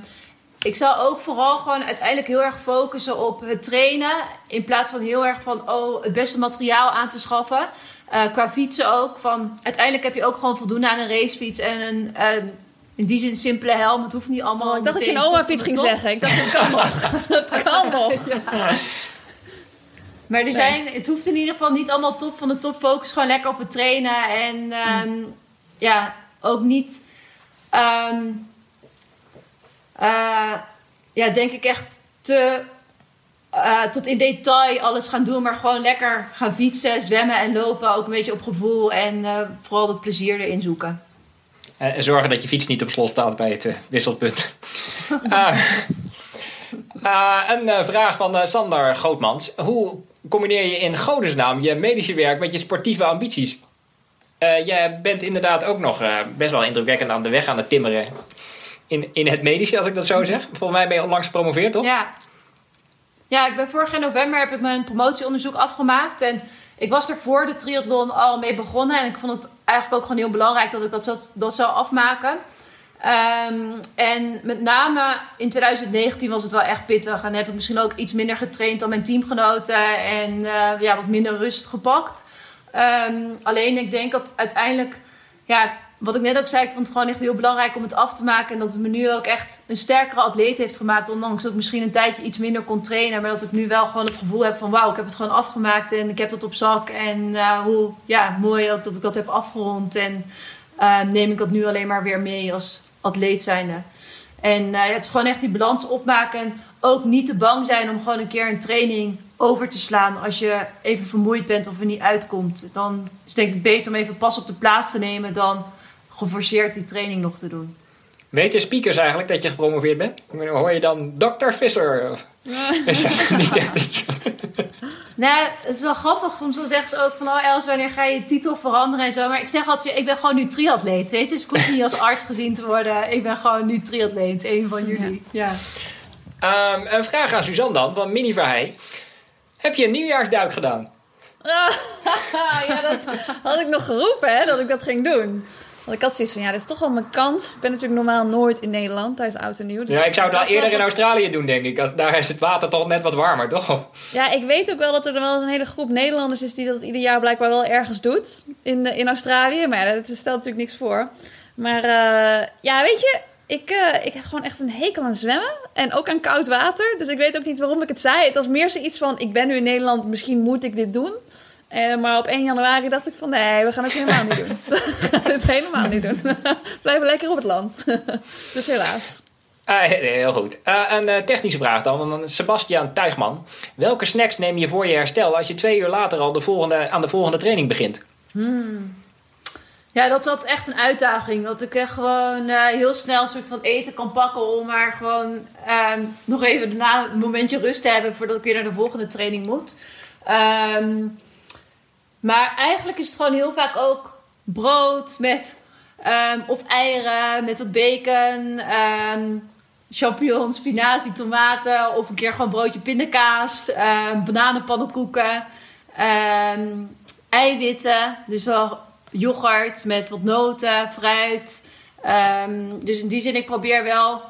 [SPEAKER 1] ik zou ook vooral gewoon uiteindelijk heel erg focussen op het trainen. In plaats van heel erg van oh, het beste materiaal aan te schaffen. Uh, qua fietsen ook. Van, uiteindelijk heb je ook gewoon voldoende aan een racefiets en een. Uh, in die zin simpele helm. Het hoeft niet allemaal.
[SPEAKER 3] Oh, ik dacht dat je een oma-fiets ging zeggen. Ik dacht, dat kan nog. (laughs) dat kan nog. Ja.
[SPEAKER 1] Maar er zijn, het hoeft in ieder geval niet allemaal top van de top. Focus gewoon lekker op het trainen. En um, ja, ook niet. Um, uh, ja, denk ik echt te. Uh, tot in detail alles gaan doen, maar gewoon lekker gaan fietsen, zwemmen en lopen. Ook een beetje op gevoel en uh, vooral het plezier erin zoeken.
[SPEAKER 2] En zorgen dat je fiets niet op slot staat bij het wisselpunt. (laughs) een vraag van Sander Grootmans. Hoe combineer je in godesnaam je medische werk met je sportieve ambities? Uh, jij bent inderdaad ook nog uh, best wel indrukwekkend aan de weg aan het timmeren. In, in het medische, als ik dat zo zeg. Volgens mij ben je onlangs gepromoveerd, toch?
[SPEAKER 1] Ja. Ja, ik ben vorig jaar november heb ik mijn promotieonderzoek afgemaakt. En ik was er voor de triathlon al mee begonnen. En ik vond het eigenlijk ook gewoon heel belangrijk dat ik dat zou, dat zou afmaken. Um, en met name in 2019 was het wel echt pittig. En heb ik misschien ook iets minder getraind dan mijn teamgenoten. En uh, ja, wat minder rust gepakt. Um, alleen ik denk dat uiteindelijk... Ja, wat ik net ook zei, ik vond het gewoon echt heel belangrijk om het af te maken. En dat het me nu ook echt een sterkere atleet heeft gemaakt. Ondanks dat ik misschien een tijdje iets minder kon trainen. Maar dat ik nu wel gewoon het gevoel heb van wauw, ik heb het gewoon afgemaakt. En ik heb dat op zak. En uh, hoe ja, mooi ook dat ik dat heb afgerond. En uh, neem ik dat nu alleen maar weer mee als atleet zijnde. En uh, het is gewoon echt die balans opmaken. En ook niet te bang zijn om gewoon een keer een training over te slaan als je even vermoeid bent of er niet uitkomt. Dan is het denk ik beter om even pas op de plaats te nemen dan geforceerd die training nog te doen.
[SPEAKER 2] Weten speakers eigenlijk dat je gepromoveerd bent? Hoor je dan Dr. Visser? Is dat (laughs) niet echt
[SPEAKER 1] Nee, het is wel grappig. Soms dan zeggen ze ook van... Oh Els, wanneer ga je je titel veranderen en zo. Maar ik zeg altijd, ik ben gewoon nu triatleet. Weet je? Dus ik hoef niet als arts gezien te worden. Ik ben gewoon nu triatleet. Een van jullie. Ja.
[SPEAKER 2] ja. Um, een vraag aan Suzanne dan, van Mini Verheij. Heb je een nieuwjaarsduik gedaan? (laughs)
[SPEAKER 3] ja, dat had ik nog geroepen, hè, dat ik dat ging doen. Want ik had zoiets van, ja, dat is toch wel mijn kans. Ik ben natuurlijk normaal nooit in Nederland tijdens oud en nieuw. Dus
[SPEAKER 2] ja, ik zou het wel eerder in Australië doen, denk ik. Daar is het water toch net wat warmer, toch?
[SPEAKER 3] Ja, ik weet ook wel dat er wel eens een hele groep Nederlanders is... die dat ieder jaar blijkbaar wel ergens doet in, in Australië. Maar ja, dat stelt natuurlijk niks voor. Maar uh, ja, weet je... Ik, uh, ik heb gewoon echt een hekel aan zwemmen. En ook aan koud water. Dus ik weet ook niet waarom ik het zei. Het was meer zoiets van... ik ben nu in Nederland, misschien moet ik dit doen... Uh, maar op 1 januari dacht ik van nee, we gaan het helemaal niet doen. (laughs) we gaan het helemaal niet doen. (laughs) Blijven lekker op het land. (laughs) dus helaas.
[SPEAKER 2] Uh, heel goed. Uh, een technische vraag dan van Sebastian Tuigman. Welke snacks neem je voor je herstel als je twee uur later al de volgende, aan de volgende training begint?
[SPEAKER 1] Hmm. Ja, dat is altijd echt een uitdaging. Dat ik echt gewoon heel snel een soort van eten kan pakken om maar gewoon ehm, nog even daarna een momentje rust te hebben voordat ik weer naar de volgende training moet. Um, maar eigenlijk is het gewoon heel vaak ook brood met um, of eieren met wat bacon, um, champignons, spinazie, tomaten of een keer gewoon broodje pindakaas, um, bananenpannenkoeken, eiwitten, dus al yoghurt met wat noten, fruit. dus in die zin, ik probeer wel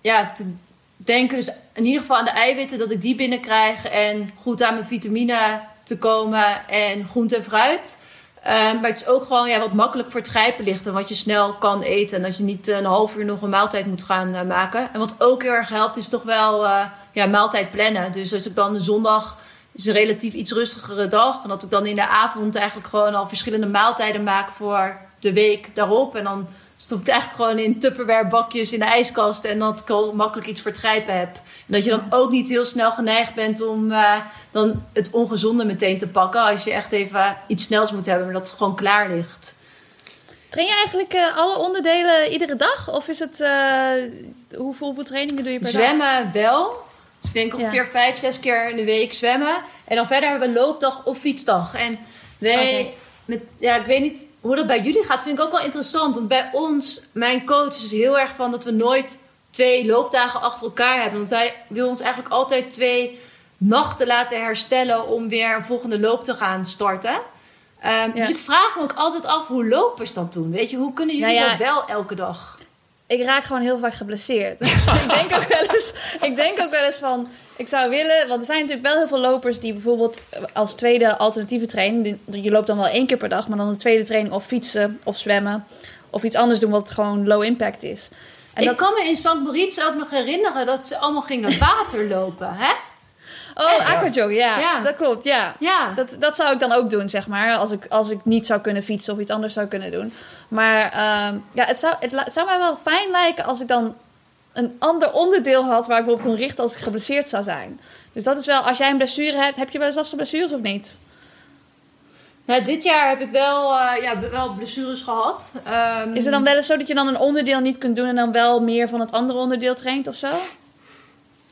[SPEAKER 1] ja, te denken, dus in ieder geval aan de eiwitten, dat ik die binnenkrijg en goed aan mijn vitamine te komen en groente en fruit. Um, maar het is ook gewoon ja, wat makkelijk voor het grijpen ligt en wat je snel kan eten. En dat je niet een half uur nog een maaltijd moet gaan uh, maken. En wat ook heel erg helpt, is toch wel uh, ja, maaltijd plannen. Dus als ik dan zondag is een relatief iets rustigere dag. En dat ik dan in de avond eigenlijk gewoon al verschillende maaltijden maak voor de week daarop. En dan stop ik het eigenlijk gewoon in Tupperware bakjes in de ijskast. En dat ik al makkelijk iets voor het grijpen heb. En dat je dan ook niet heel snel geneigd bent om uh, dan het ongezonde meteen te pakken. Als je echt even iets snels moet hebben, maar dat het gewoon klaar ligt.
[SPEAKER 3] Train je eigenlijk uh, alle onderdelen iedere dag? Of is het, uh, hoeveel, hoeveel trainingen doe je per
[SPEAKER 1] zwemmen
[SPEAKER 3] dag?
[SPEAKER 1] Zwemmen wel. Dus ik denk ongeveer ja. vijf, zes keer in de week zwemmen. En dan verder hebben we loopdag of fietsdag. En nee, okay. met, ja, ik weet niet hoe dat bij jullie gaat, vind ik ook wel interessant. Want bij ons, mijn coach is heel erg van dat we nooit twee loopdagen achter elkaar hebben. Want hij wil ons eigenlijk altijd twee nachten laten herstellen om weer een volgende loop te gaan starten. Um, ja. Dus ik vraag me ook altijd af hoe lopers dat doen. Weet je, hoe kunnen jullie nou ja, dat wel elke dag?
[SPEAKER 3] ik raak gewoon heel vaak geblesseerd. (laughs) ik, denk ook wel eens, ik denk ook wel eens van, ik zou willen, want er zijn natuurlijk wel heel veel lopers die bijvoorbeeld als tweede alternatieve training, je loopt dan wel één keer per dag, maar dan een tweede training of fietsen of zwemmen of iets anders doen wat gewoon low impact is. En
[SPEAKER 1] ik
[SPEAKER 3] dat,
[SPEAKER 1] kan me in St. Moritz ook nog herinneren dat ze allemaal gingen (laughs) water lopen, hè?
[SPEAKER 3] oh, aquajog, ja,
[SPEAKER 1] Ja.
[SPEAKER 3] dat klopt, ja.
[SPEAKER 1] Ja.
[SPEAKER 3] Dat, dat zou ik dan ook doen, zeg maar. Als ik, als ik niet zou kunnen fietsen of iets anders zou kunnen doen. Maar ehm, ja, het zou, het zou mij wel fijn lijken als ik dan een ander onderdeel had waar ik me op kon richten als ik geblesseerd zou zijn. Dus dat is wel, als jij een blessure hebt, heb je wel eens last van blessures of niet?
[SPEAKER 1] Nou, dit jaar heb ik wel, eh, ja, wel blessures gehad. Ehm,
[SPEAKER 3] Is het dan wel eens zo dat je dan een onderdeel niet kunt doen en dan wel meer van het andere onderdeel traint of zo?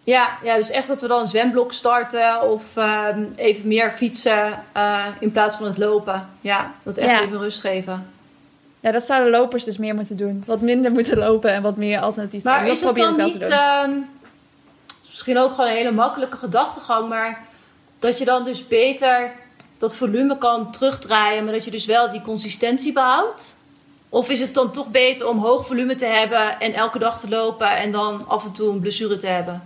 [SPEAKER 1] Ja, ja, dus echt dat we dan een zwemblok starten of ehm, even meer fietsen eh, in plaats van het lopen. Ja, dat echt
[SPEAKER 3] Ja.
[SPEAKER 1] even rust geven.
[SPEAKER 3] Ja, dat zouden lopers dus meer moeten doen. Wat minder moeten lopen en wat meer alternatief
[SPEAKER 1] Maar
[SPEAKER 3] trainen.
[SPEAKER 1] is
[SPEAKER 3] Dus
[SPEAKER 1] het
[SPEAKER 3] dat
[SPEAKER 1] dan niet, ehm, misschien ook gewoon een hele makkelijke gedachtegang, maar dat je dan dus beter dat volume kan terugdraaien, maar dat je dus wel die consistentie behoudt? Of is het dan toch beter om hoog volume te hebben en elke dag te lopen en dan af en toe een blessure te hebben?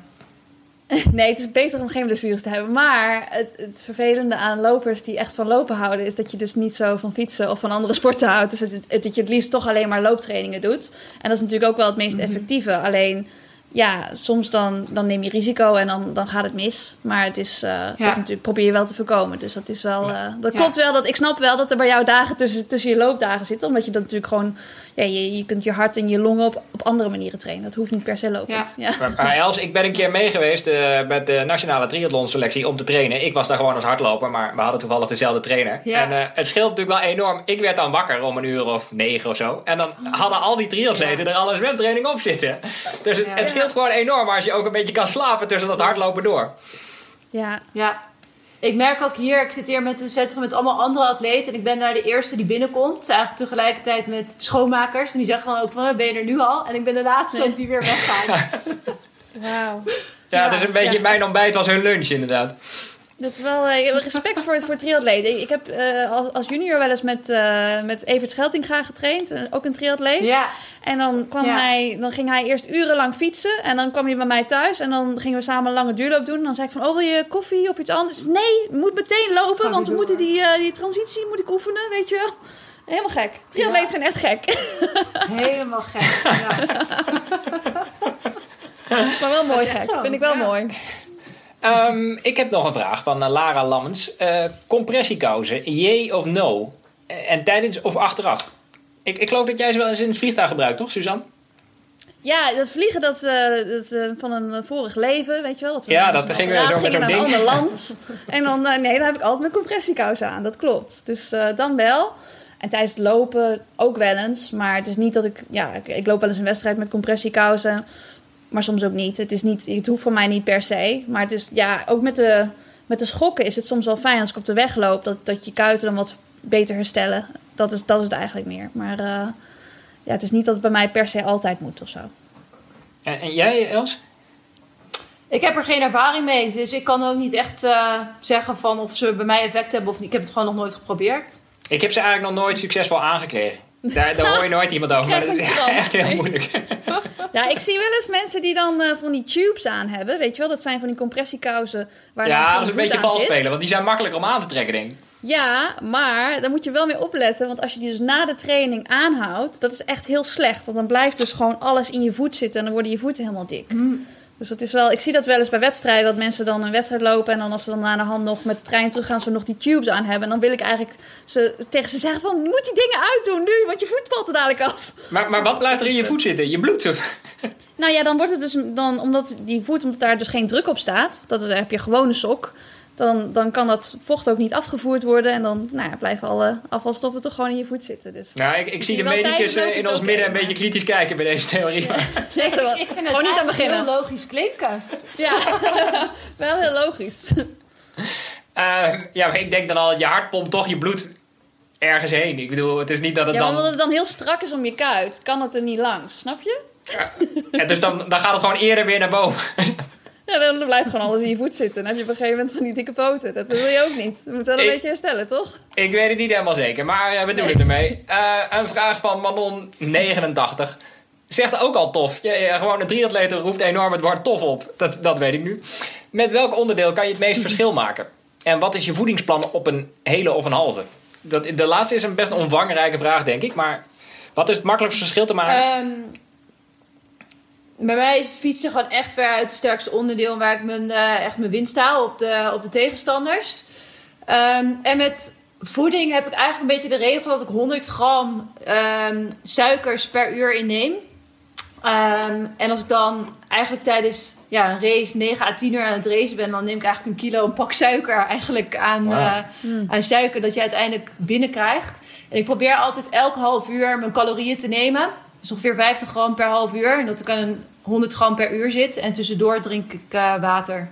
[SPEAKER 1] (laughs)
[SPEAKER 3] Nee, het is beter om geen blessures te hebben. Maar het, het vervelende aan lopers die echt van lopen houden... is dat je dus niet zo van fietsen of van andere sporten houdt. Dus het, het- dat je het liefst toch alleen maar looptrainingen doet. En dat is natuurlijk ook wel het meest effectieve. Alleen, ja, soms dan, dan neem je risico en dan, dan gaat het mis. Maar het is, eh, dat is natuurlijk, probeer je wel te voorkomen. Dus dat is wel... eh, dat
[SPEAKER 1] Ja.
[SPEAKER 3] klopt wel. Dat, ik snap wel dat er bij jou dagen tussen, tussen je loopdagen zitten. Omdat je dat natuurlijk gewoon... Ja, je, je kunt je hart en je longen op, op andere manieren trainen. Dat hoeft niet per se lopend.
[SPEAKER 1] Ja.
[SPEAKER 3] Ja.
[SPEAKER 2] Maar, Els, ik ben een keer mee geweest eh, met de nationale triathlon selectie om te trainen. Ik was daar gewoon als hardloper, maar we hadden toevallig dezelfde trainer.
[SPEAKER 1] Ja.
[SPEAKER 2] En eh, het scheelt natuurlijk wel enorm. Ik werd dan wakker om een uur of negen of zo. En dan hadden al die triatleten er al een zwemtraining op zitten. Dus het,
[SPEAKER 1] Ja.
[SPEAKER 2] het scheelt gewoon enorm als je ook een beetje kan slapen tussen dat hardlopen door.
[SPEAKER 3] ja.
[SPEAKER 1] Ja, ik merk ook hier, ik zit hier met een centrum met allemaal andere atleten. En ik ben daar de eerste die binnenkomt. Eigenlijk tegelijkertijd met schoonmakers. En die zeggen dan ook van, ben je er nu al? En ik ben de laatste
[SPEAKER 3] Nee.
[SPEAKER 1] die weer weggaat. (laughs)
[SPEAKER 3] Wauw.
[SPEAKER 2] Ja,
[SPEAKER 1] Ja,
[SPEAKER 2] dus een beetje
[SPEAKER 3] ja.
[SPEAKER 2] mijn ontbijt was hun lunch inderdaad.
[SPEAKER 3] Dat is wel eh, respect voor, voor triatleten. Ik, heb eh, als, als junior wel eens met, eh, met Evert Scheltinga getraind, ook een triatleet.
[SPEAKER 1] ja,
[SPEAKER 3] En dan, kwam
[SPEAKER 1] Ja.
[SPEAKER 3] hij, dan ging hij eerst urenlang fietsen en dan kwam hij bij mij thuis en dan gingen we samen een lange duurloop doen. En dan zei ik van, oh wil je koffie of iets anders? Nee, moet meteen lopen, want we moeten die, die transitie moet ik oefenen, weet je wel. Helemaal gek. Triatleten
[SPEAKER 1] Ja.
[SPEAKER 3] zijn echt gek.
[SPEAKER 1] helemaal gek. Ja. (laughs)
[SPEAKER 3] maar wel mooi gek. Vind ik wel mooi.
[SPEAKER 2] Ehm, ik heb nog een vraag van eh, Lara Lammens. Eh compressiekousen, yay of no? En tijdens of achteraf? Ik, ik geloof dat jij ze wel eens in het vliegtuig gebruikt, toch, Suzanne?
[SPEAKER 3] Ja, dat vliegen dat, eh, dat, van een vorig leven, weet je wel. Dat we
[SPEAKER 2] Ja, dat
[SPEAKER 3] een
[SPEAKER 2] gingen we
[SPEAKER 3] apparaat
[SPEAKER 2] zo met zo'n
[SPEAKER 3] naar een ander land. (laughs) en dan, nee, dan heb ik altijd mijn compressiekousen aan, dat klopt. Dus dan wel. En tijdens het lopen ook wel eens. Maar het is niet dat ik, ja, ik, ik loop wel eens een wedstrijd met compressiekousen. Maar soms ook niet. Het, is niet. het hoeft voor mij niet per se. Maar het is, ja, ook met de, met de schokken is het soms wel fijn als ik op de weg loop. Dat, dat je kuiten dan wat beter herstellen. Dat is, dat is het eigenlijk meer. Maar eh, ja, het is niet dat het bij mij per se altijd moet of zo.
[SPEAKER 2] En, en jij, Els?
[SPEAKER 1] Ik heb er geen ervaring mee, dus ik kan ook niet echt eh, zeggen van of ze bij mij effect hebben of niet. Ik heb het gewoon nog nooit geprobeerd.
[SPEAKER 2] Ik heb ze eigenlijk nog nooit succesvol aangekregen. Daar, daar hoor je nooit (laughs) iemand over, maar dat is
[SPEAKER 3] kramp.
[SPEAKER 2] echt heel
[SPEAKER 3] Nee.
[SPEAKER 2] moeilijk. (laughs)
[SPEAKER 3] Ja, ik zie wel eens mensen die dan eh, van die tubes aan hebben. Weet je wel, dat zijn van die compressiekousen waar dan
[SPEAKER 2] Ja, dat is een beetje vals spelen, want die zijn makkelijker om aan te trekken, denk ik.
[SPEAKER 3] Ja, maar daar moet je wel mee opletten. Want als je die dus na de training aanhoudt, dat is echt heel slecht. Want dan blijft dus gewoon alles in je voet zitten en dan worden je voeten helemaal dik. Dus dat is wel, ik zie dat wel eens bij wedstrijden, dat mensen dan een wedstrijd lopen en dan als ze dan na de hand nog met de trein terug gaan, ze nog die tubes aan hebben. En dan wil ik eigenlijk ze, tegen ze zeggen van, je moet die dingen uitdoen nu, want je voet valt er dadelijk af.
[SPEAKER 2] Maar, maar wat blijft er in je voet zitten? Je bloed.
[SPEAKER 3] Nou ja, dan wordt het dus dan, omdat die voet, omdat daar dus geen druk op staat, dat is, heb je gewoon een sok, dan, dan kan dat vocht ook niet afgevoerd worden en dan nou ja, blijven alle afvalstoffen toch gewoon in je voet zitten. Dus
[SPEAKER 2] Nou, ik, ik zie de medicus in ons midden een beetje kritisch kijken bij deze theorie. (laughs)
[SPEAKER 3] nee, zo.
[SPEAKER 1] Ik vind het
[SPEAKER 3] gewoon niet aan beginnen.
[SPEAKER 1] heel logisch klinken.
[SPEAKER 3] Ja, (laughs) wel heel logisch. (laughs)
[SPEAKER 2] Eh, ja, maar ik denk dan al, je hart pompt toch je bloed ergens heen. Ik bedoel, het is niet dat het
[SPEAKER 3] Ja, maar
[SPEAKER 2] dan...
[SPEAKER 3] omdat het dan heel strak is om je kuit, kan het er niet langs, snap je?
[SPEAKER 2] Ja, dus dan, dan gaat het gewoon eerder weer naar boven.
[SPEAKER 3] Ja, dan blijft gewoon alles in je voet zitten. En dan heb je op een gegeven moment van die dikke poten. Dat wil je ook niet. Je moet wel een
[SPEAKER 2] Ik-
[SPEAKER 3] beetje herstellen, toch?
[SPEAKER 2] Ik weet het niet helemaal zeker, maar eh, we doen het ermee. Eh, een vraag van Manon89. zegt ook al tof. Ja, ja, gewoon een triatleet roept enorm het woord tof op. Dat, dat weet ik nu. Met welk onderdeel kan je het meest verschil maken? En wat is je voedingsplan op een hele of een halve? Dat, de laatste is een best een omvangrijke vraag, denk ik. Maar wat is het makkelijkste verschil te maken?
[SPEAKER 1] Ehm, bij mij is fietsen gewoon echt ver uit het sterkste onderdeel waar ik mijn, eh, echt mijn winst haal op de, op de tegenstanders. Ehm, en met voeding heb ik eigenlijk een beetje de regel dat ik 100 gram ehm, suikers per uur inneem. Ehm, en als ik dan eigenlijk tijdens ja, een race 9 à 10 uur aan het racen ben, dan neem ik eigenlijk een kilo een pak suiker eigenlijk aan, eh, aan suiker dat je uiteindelijk binnenkrijgt. En ik probeer altijd elk half uur mijn calorieën te nemen. Dus ongeveer 50 gram per half uur. En dat ik aan een 100 gram per uur zit. En tussendoor drink ik eh, water.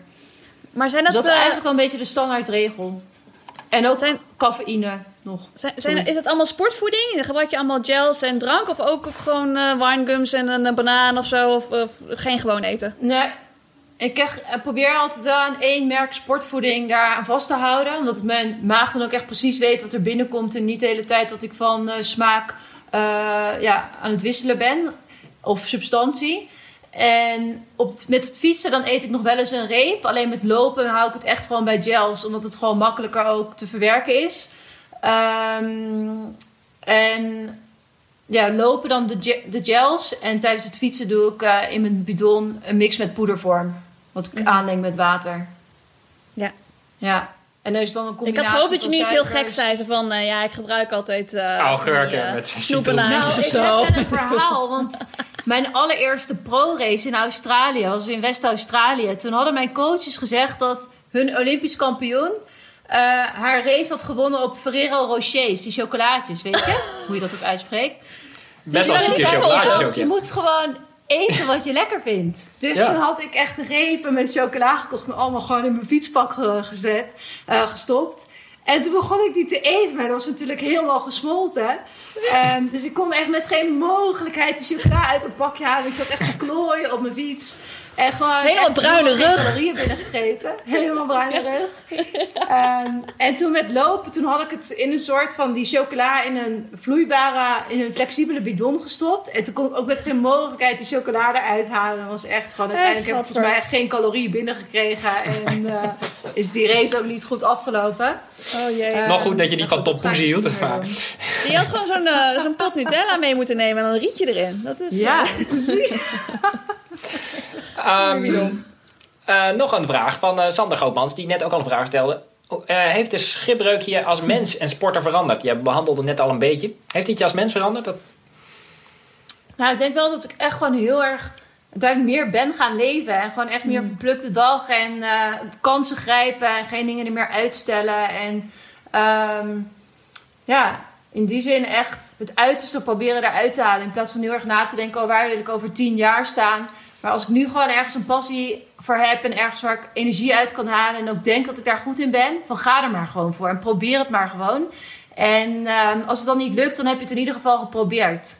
[SPEAKER 3] Maar zijn
[SPEAKER 1] Dus
[SPEAKER 3] dat,
[SPEAKER 1] dat is
[SPEAKER 3] eh,
[SPEAKER 1] eigenlijk wel een beetje de standaardregel. En ook
[SPEAKER 3] Zijn-
[SPEAKER 1] cafeïne nog.
[SPEAKER 3] zijn, zijn, is dat allemaal sportvoeding? Gebruik je allemaal gels en drank? Of ook gewoon eh winegums en een, banaan of zo? Of, of geen gewoon eten?
[SPEAKER 1] Nee, ik krijg- probeer altijd wel aan één merk sportvoeding daar aan vast te houden. Omdat mijn maag dan ook echt precies weet wat er binnenkomt. En niet de hele tijd dat ik van smaak ja, aan het wisselen ben. Of substantie. En op met het fietsen dan eet ik nog wel eens een reep. Alleen met lopen hou ik het echt gewoon bij gels. Omdat het gewoon makkelijker ook te verwerken is. Ehm, en ja, lopen dan de, de gels. En tijdens het fietsen doe ik eh, in mijn bidon een mix met poedervorm. Wat ik aanleng met water.
[SPEAKER 3] Ja.
[SPEAKER 1] Ja. En er is dan een
[SPEAKER 3] Ik
[SPEAKER 1] combinatie
[SPEAKER 3] had gehoopt dat je nu iets heel gek zei. Zo van, eh, ja, ik gebruik altijd... eh
[SPEAKER 2] Augurken
[SPEAKER 3] die,
[SPEAKER 2] met
[SPEAKER 3] snoep
[SPEAKER 2] citroen.
[SPEAKER 3] en
[SPEAKER 1] Nou, ik
[SPEAKER 3] of zo.
[SPEAKER 1] heb wel een verhaal, want (laughs) mijn allereerste pro-race in Australië, was in West-Australië. Toen hadden mijn coaches gezegd dat hun Olympisch kampioen eh, haar race had gewonnen op Ferrero Rochers, die chocolaatjes, weet je? (laughs) Hoe je dat ook uitspreekt.
[SPEAKER 2] Best
[SPEAKER 1] Dus gedacht,
[SPEAKER 2] ook,
[SPEAKER 1] Je moet gewoon eten wat je lekker vindt. Dus
[SPEAKER 2] Ja.
[SPEAKER 1] toen had ik echt repen met chocola gekocht en allemaal gewoon in mijn fietspak eh, gezet, eh, gestopt. En toen begon ik die te eten, maar dat was natuurlijk helemaal gesmolten. Ehm, dus ik kon echt met geen mogelijkheid die chocola uit het bakje halen. Ik zat echt te klooien op mijn fiets. En gewoon
[SPEAKER 3] Helemaal bruine rug.
[SPEAKER 1] calorieën binnengegeten. Helemaal bruine rug. Ehm, en toen met lopen, toen had ik het in een soort van die chocola in een vloeibare, in een flexibele bidon gestopt. En toen kon ik ook met geen mogelijkheid die chocolade eruit halen. Dat was echt gewoon, uiteindelijk heb ik volgens mij geen calorieën binnengekregen. En eh, is die race ook niet goed afgelopen.
[SPEAKER 3] Oh jee.
[SPEAKER 2] Nog goed dat je niet van Poesie hield. maar-.
[SPEAKER 3] Je had gewoon zo'n eh, zo'n pot Nutella mee moeten nemen en dan een rietje erin. Dat is...
[SPEAKER 1] Ja,
[SPEAKER 3] eh, (laughs)
[SPEAKER 1] precies.
[SPEAKER 2] Ehm, eh, nog een vraag van Sander Goopmans, die net ook al een vraag stelde. Eh, heeft de schipbreuk je als mens en sporter veranderd? Je behandelde net al een beetje. Heeft dit je als mens veranderd? Dat...
[SPEAKER 1] Nou, ik denk wel dat ik echt gewoon heel erg uiteindelijk meer ben gaan leven. En gewoon echt meer verplukte dag en eh, kansen grijpen en geen dingen er meer uitstellen. En ehm, ja, in die zin echt het uiterste proberen eruit te halen. In plaats van heel erg na te denken, oh, waar wil ik over tien jaar staan. Maar als ik nu gewoon ergens een passie voor heb en ergens waar ik energie uit kan halen. En ook denk dat ik daar goed in ben, van ga er maar gewoon voor. En probeer het maar gewoon. En ehm, als het dan niet lukt, dan heb je het in ieder geval geprobeerd.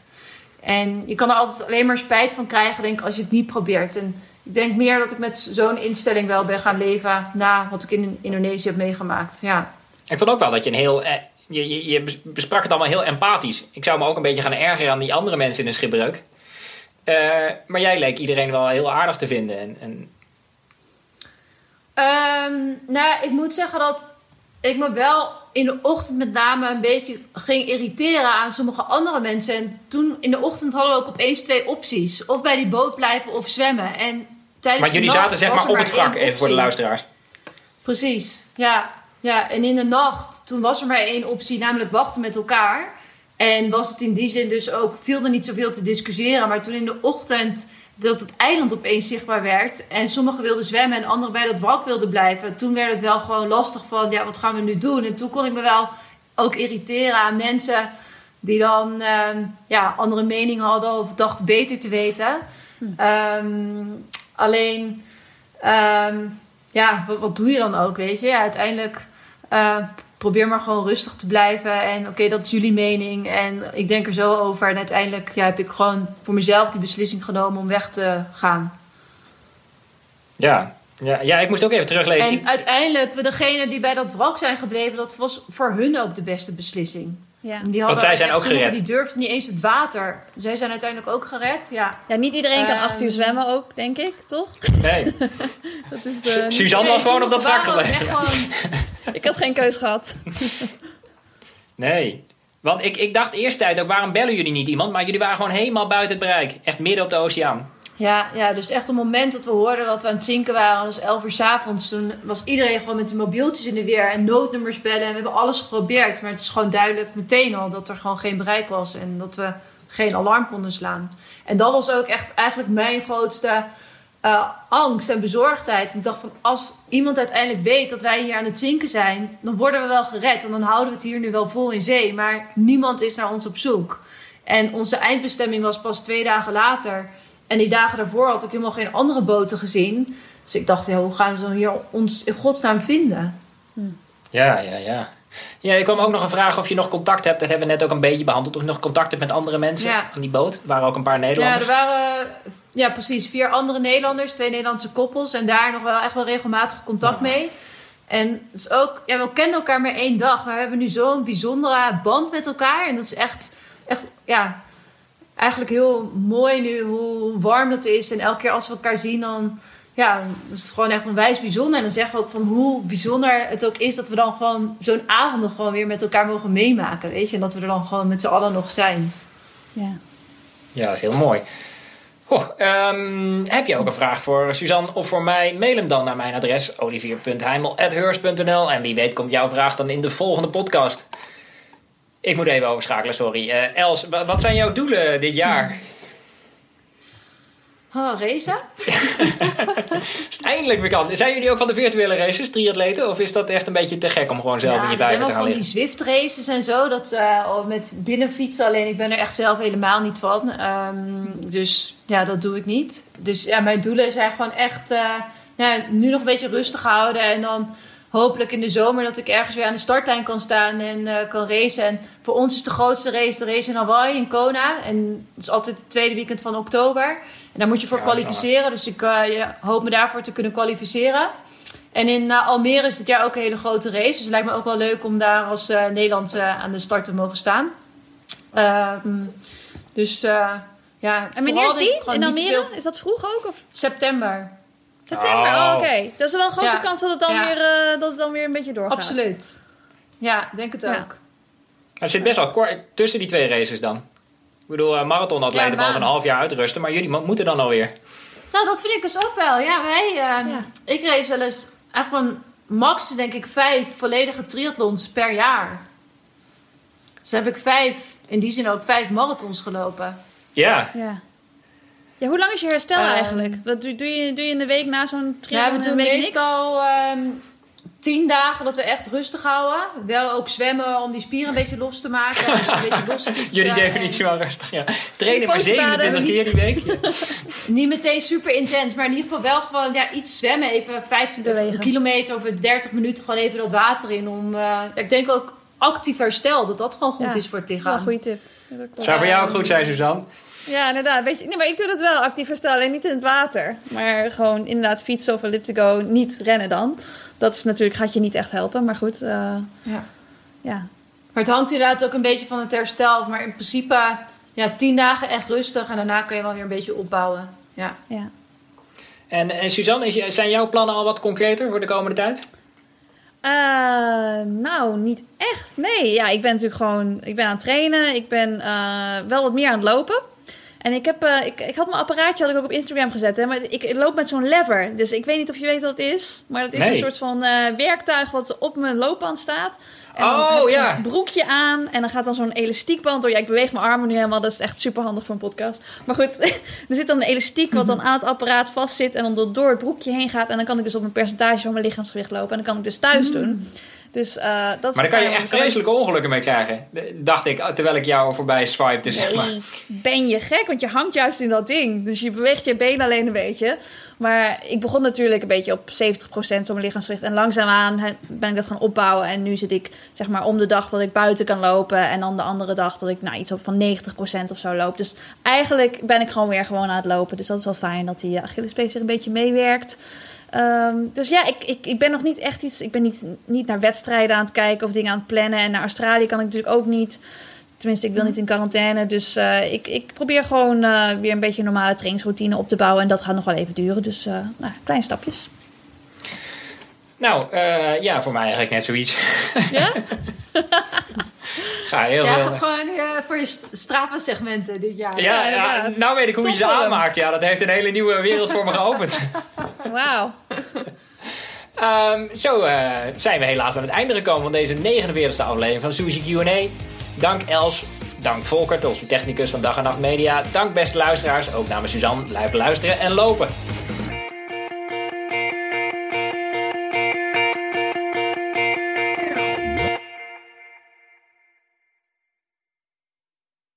[SPEAKER 1] En je kan er altijd alleen maar spijt van krijgen, denk ik, als je het niet probeert. En ik denk meer dat ik met zo'n instelling wel ben gaan leven na wat ik in Indonesië heb meegemaakt. Ja.
[SPEAKER 2] Ik vond ook wel dat je een heel... eh, je, je, je bes- besprak het allemaal heel empathisch. Ik zou me ook een beetje gaan ergeren aan die andere mensen in de schipbreuk. Eh, maar jij leek iedereen wel heel aardig te vinden. En, en
[SPEAKER 1] Ehm, nou, ik moet zeggen dat ik me wel in de ochtend met name een beetje ging irriteren aan sommige andere mensen. En toen in de ochtend hadden we ook opeens twee opties. Of bij die boot blijven of zwemmen. En tijdens
[SPEAKER 2] maar jullie zaten zeg maar op het wrak, even voor de luisteraars.
[SPEAKER 1] Precies, ja. ja. En in de nacht, toen was er maar één optie, namelijk wachten met elkaar. En was het in die zin dus ook, viel er niet zoveel te discussiëren. Maar toen in de ochtend dat het eiland opeens zichtbaar werd... en sommigen wilden zwemmen en anderen bij dat wrak wilden blijven... toen werd het wel gewoon lastig van, ja, wat gaan we nu doen? En toen kon ik me wel ook irriteren aan mensen... die dan ehm, ja, andere mening hadden of dachten beter te weten. Ehm, alleen... ehm, ja, wat, wat doe je dan ook, weet je? Ja, uiteindelijk eh, probeer maar gewoon rustig te blijven. En oké, dat is jullie mening. En ik denk er zo over. En uiteindelijk ja, heb ik gewoon voor mezelf die beslissing genomen om weg te gaan.
[SPEAKER 2] Ja. Ja, ja, ik moest ook even teruglezen.
[SPEAKER 1] En uiteindelijk, we degene die bij dat wrak zijn gebleven, dat was voor hun ook de beste beslissing.
[SPEAKER 3] Ja.
[SPEAKER 1] Die
[SPEAKER 2] Want zij zijn ook gered.
[SPEAKER 1] Die durfden niet eens het water. Zij zijn uiteindelijk ook gered, ja.
[SPEAKER 3] ja, niet iedereen kan
[SPEAKER 1] Ehm.
[SPEAKER 3] acht uur zwemmen ook, denk ik, toch?
[SPEAKER 2] Nee. (laughs)
[SPEAKER 3] Dat is, eh,
[SPEAKER 2] Suzanne was gewoon op dat
[SPEAKER 1] echt gewoon- (laughs)
[SPEAKER 3] ik had geen keus gehad. (laughs)
[SPEAKER 2] Nee. Want ik, ik dacht eerst tijd ook, waarom bellen jullie niet iemand? Maar jullie waren gewoon helemaal buiten het bereik. Echt midden op de oceaan.
[SPEAKER 1] Ja, ja, dus echt op het moment dat we hoorden dat we aan het zinken waren, was 11 uur 's avonds, toen was iedereen gewoon met de mobieltjes in de weer en noodnummers bellen. En we hebben alles geprobeerd, maar het is gewoon duidelijk meteen al dat er gewoon geen bereik was en dat we geen alarm konden slaan. En dat was ook echt eigenlijk mijn grootste eh, angst en bezorgdheid. Ik dacht van, als iemand uiteindelijk weet dat wij hier aan het zinken zijn, dan worden we wel gered en dan houden we het hier nu wel vol in zee, maar niemand is naar ons op zoek. En onze eindbestemming was pas twee dagen later. En die dagen daarvoor had ik helemaal geen andere boten gezien. Dus ik dacht, ja, hoe gaan ze hier ons in godsnaam vinden?
[SPEAKER 2] Ja, ja, ja. Ja, ik kwam ook nog een vraag of je nog contact hebt. Dat hebben we net ook een beetje behandeld. Of je nog contact hebt met andere mensen
[SPEAKER 1] Ja.
[SPEAKER 2] aan die boot. Er waren ook een paar
[SPEAKER 1] Ja,
[SPEAKER 2] Nederlanders.
[SPEAKER 1] er waren ja, precies vier andere Nederlanders, twee Nederlandse koppels. En daar nog wel echt wel regelmatig contact
[SPEAKER 2] Ja.
[SPEAKER 1] mee. En het is ook, ja, we kenden elkaar maar één dag. Maar we hebben nu zo'n bijzondere band met elkaar. En dat is echt, echt ja, eigenlijk heel mooi nu hoe warm dat is. En elke keer als we elkaar zien, dan ja, dat is het gewoon echt onwijs bijzonder. En dan zeggen we ook van hoe bijzonder het ook is dat we dan gewoon zo'n avond nog gewoon weer met elkaar mogen meemaken. Weet je, en dat we er dan gewoon met z'n allen nog zijn.
[SPEAKER 3] Ja.
[SPEAKER 2] Ja, dat is heel mooi. Goh, ehm, heb je ook een vraag voor Suzanne of voor mij? Mail hem dan naar mijn adres olivier.heimel.heurs.nl En wie weet komt jouw vraag dan in de volgende podcast. Ik moet even overschakelen, sorry. Eh, Els, wa- wat zijn jouw doelen dit jaar? (laughs)
[SPEAKER 1] Oh, Reza? (laughs)
[SPEAKER 2] Is eindelijk weer kan? Zijn jullie ook van de virtuele races, triatleten? Of is dat echt een beetje te gek om gewoon zelf in je
[SPEAKER 1] wel
[SPEAKER 2] te gaan
[SPEAKER 1] van die
[SPEAKER 2] liggen?
[SPEAKER 1] Zwift races en zo. Dat eh, met binnenfietsen alleen. Ik ben er echt zelf helemaal niet van. Ehm, dus ja, dat doe ik niet. Dus ja, mijn doelen zijn gewoon echt eh, ja, nu nog een beetje rustig houden. En dan hopelijk in de zomer dat ik ergens weer aan de startlijn kan staan en eh, kan racen. En voor ons is de grootste race de race in Hawaii, in Kona. En dat is altijd het tweede weekend van oktober. En daar moet je voor
[SPEAKER 2] Ja,
[SPEAKER 1] kwalificeren. Dus ik eh, ja, hoop me daarvoor te kunnen kwalificeren. En in eh, Almere is dit jaar ook een hele grote race. Dus het lijkt me ook wel leuk om daar als eh, Nederland eh, aan de start te mogen staan. Ehm, dus eh, ja.
[SPEAKER 3] En wanneer
[SPEAKER 1] vooral
[SPEAKER 3] is die? In Almere?
[SPEAKER 1] veel-
[SPEAKER 3] Is dat vroeg ook? Of
[SPEAKER 1] September.
[SPEAKER 3] September?
[SPEAKER 2] Oh.
[SPEAKER 3] Oh, oké. Dat is wel een grote
[SPEAKER 1] Ja.
[SPEAKER 3] kans dat het, dan
[SPEAKER 1] Ja.
[SPEAKER 3] weer, eh, dat het dan weer een beetje doorgaat.
[SPEAKER 1] Absoluut. Ja, denk het
[SPEAKER 3] Ja.
[SPEAKER 1] ook.
[SPEAKER 2] Het zit best wel kort tussen die twee races dan. Ik bedoel, eh, marathonatleten
[SPEAKER 1] Ja,
[SPEAKER 2] mogen een half jaar uitrusten. Maar jullie mo- moeten dan alweer.
[SPEAKER 1] Nou, dat vind ik dus ook wel. Ja, wij, eh,
[SPEAKER 3] Ja.
[SPEAKER 1] ik race wel eens eigenlijk mijn max denk ik vijf volledige triathlons per jaar. Dus dan heb ik vijf, in die zin ook vijf marathons gelopen.
[SPEAKER 2] Ja,
[SPEAKER 3] Ja. Ja, hoe lang is je herstel
[SPEAKER 1] Ehm,
[SPEAKER 3] eigenlijk? Wat doe, doe, je, doe je in de week na zo'n
[SPEAKER 1] Ja,
[SPEAKER 3] triathlon
[SPEAKER 1] we
[SPEAKER 3] een
[SPEAKER 1] doen
[SPEAKER 3] week niks?
[SPEAKER 1] meestal ehm, tien dagen dat we echt rustig houden. Wel ook zwemmen om die spieren een beetje los te maken. Dus een beetje los (laughs) fietsen
[SPEAKER 2] jullie definitie wel rustig. Ja. Trainen maar
[SPEAKER 3] Postbaden,
[SPEAKER 2] 27 keer die week. Ja. (laughs)
[SPEAKER 1] Niet meteen super intens, maar in ieder geval wel gewoon ja, iets zwemmen. Even 15
[SPEAKER 3] Bewegen.
[SPEAKER 1] kilometer of 30 minuten gewoon even dat water in. Om, eh, ik denk ook actief herstel, dat dat gewoon goed
[SPEAKER 3] Ja,
[SPEAKER 1] is voor het lichaam.
[SPEAKER 3] goede tip. Ja, dat klopt.
[SPEAKER 2] Zou voor jou ook goed zijn, Suzanne?
[SPEAKER 3] Ja, inderdaad. Weet je, nee, maar ik doe dat wel actief herstellen. Alleen niet in het water. Maar gewoon inderdaad fietsen of elliptico. Niet rennen dan. Dat is natuurlijk, gaat je niet echt helpen. Maar goed, eh,
[SPEAKER 1] Ja.
[SPEAKER 3] ja.
[SPEAKER 1] Maar het hangt inderdaad ook een beetje van het herstel. af. Maar in principe ja, 10 dagen echt rustig en daarna kun je wel weer een beetje opbouwen. Ja.
[SPEAKER 3] ja.
[SPEAKER 2] En, en Suzanne, zijn jouw plannen al wat concreter voor de komende tijd?
[SPEAKER 3] Eh, nou, niet echt. Nee, ja, ik ben natuurlijk gewoon... Ik ben aan het trainen. Ik ben eh, wel wat meer aan het lopen. En ik, heb, eh, ik, ik had mijn apparaatje had ik ook op Instagram gezet. Hè, maar ik, ik loop met zo'n lever. Dus ik weet niet of je weet wat het is. Maar dat is
[SPEAKER 2] Nee.
[SPEAKER 3] een soort van eh, werktuig wat op mijn loopband staat. En
[SPEAKER 2] Oh,
[SPEAKER 3] heb
[SPEAKER 2] ja.
[SPEAKER 3] zo'n broekje aan. En dan gaat dan zo'n elastiekband door. Ja, ik beweeg mijn armen nu helemaal. Dat is echt super handig voor een podcast. Maar goed, (laughs) er zit dan een elastiek wat dan aan het apparaat vastzit. En dan door- door het broekje heen gaat. En dan kan ik dus op een percentage van mijn lichaamsgewicht lopen. En dan kan ik dus thuis doen. Dus eh, dat
[SPEAKER 2] Maar daar kan je echt vreselijke ongelukken mee krijgen. De- Dacht ik, terwijl ik jou voorbij swipte, zeg maar.
[SPEAKER 3] Nee, ben je gek? Want je hangt juist in dat ding. Dus je beweegt je been alleen een beetje. Maar ik begon natuurlijk een beetje op 70% van mijn lichaamsgewicht. En langzaamaan ben ik dat gaan opbouwen. En nu zit ik zeg maar om de dag dat ik buiten kan lopen. En dan de andere dag dat ik nou, iets op van 90% of zo loop. Dus eigenlijk ben ik gewoon weer gewoon aan het lopen. Dus dat is wel fijn dat die Achillespees er een beetje meewerkt. Ehm, dus ja, ik, ik, ik ben nog niet echt iets. Ik ben niet, niet naar wedstrijden aan het kijken of dingen aan het plannen. En naar Australië kan ik natuurlijk ook niet. Tenminste, ik wil niet in quarantaine. Dus eh, ik, ik probeer gewoon eh, weer een beetje een normale trainingsroutine op te bouwen. En dat gaat nog wel even duren. Dus uh, nou, kleine stapjes.
[SPEAKER 2] Nou, ja, voor mij eigenlijk net zoiets.
[SPEAKER 3] Ja? (laughs)
[SPEAKER 2] Ga heel
[SPEAKER 1] Ja, gaat gewoon eh, voor je Strava-segmenten dit jaar.
[SPEAKER 2] Ja,
[SPEAKER 3] Ja,
[SPEAKER 2] ja,
[SPEAKER 3] inderdaad.
[SPEAKER 2] nou weet ik hoe je ze aanmaakt. Ja, dat heeft een hele nieuwe wereld voor me geopend. (laughs)
[SPEAKER 3] Wauw. (laughs)
[SPEAKER 2] Ehm, zo eh, zijn we helaas aan het einde gekomen van deze 49e aflevering van Suzy Q&A. Dank Els, dank Volkert, onze technicus van Dag en Nacht Media. Dank beste luisteraars, ook namens Suzanne. Blijf luisteren en lopen.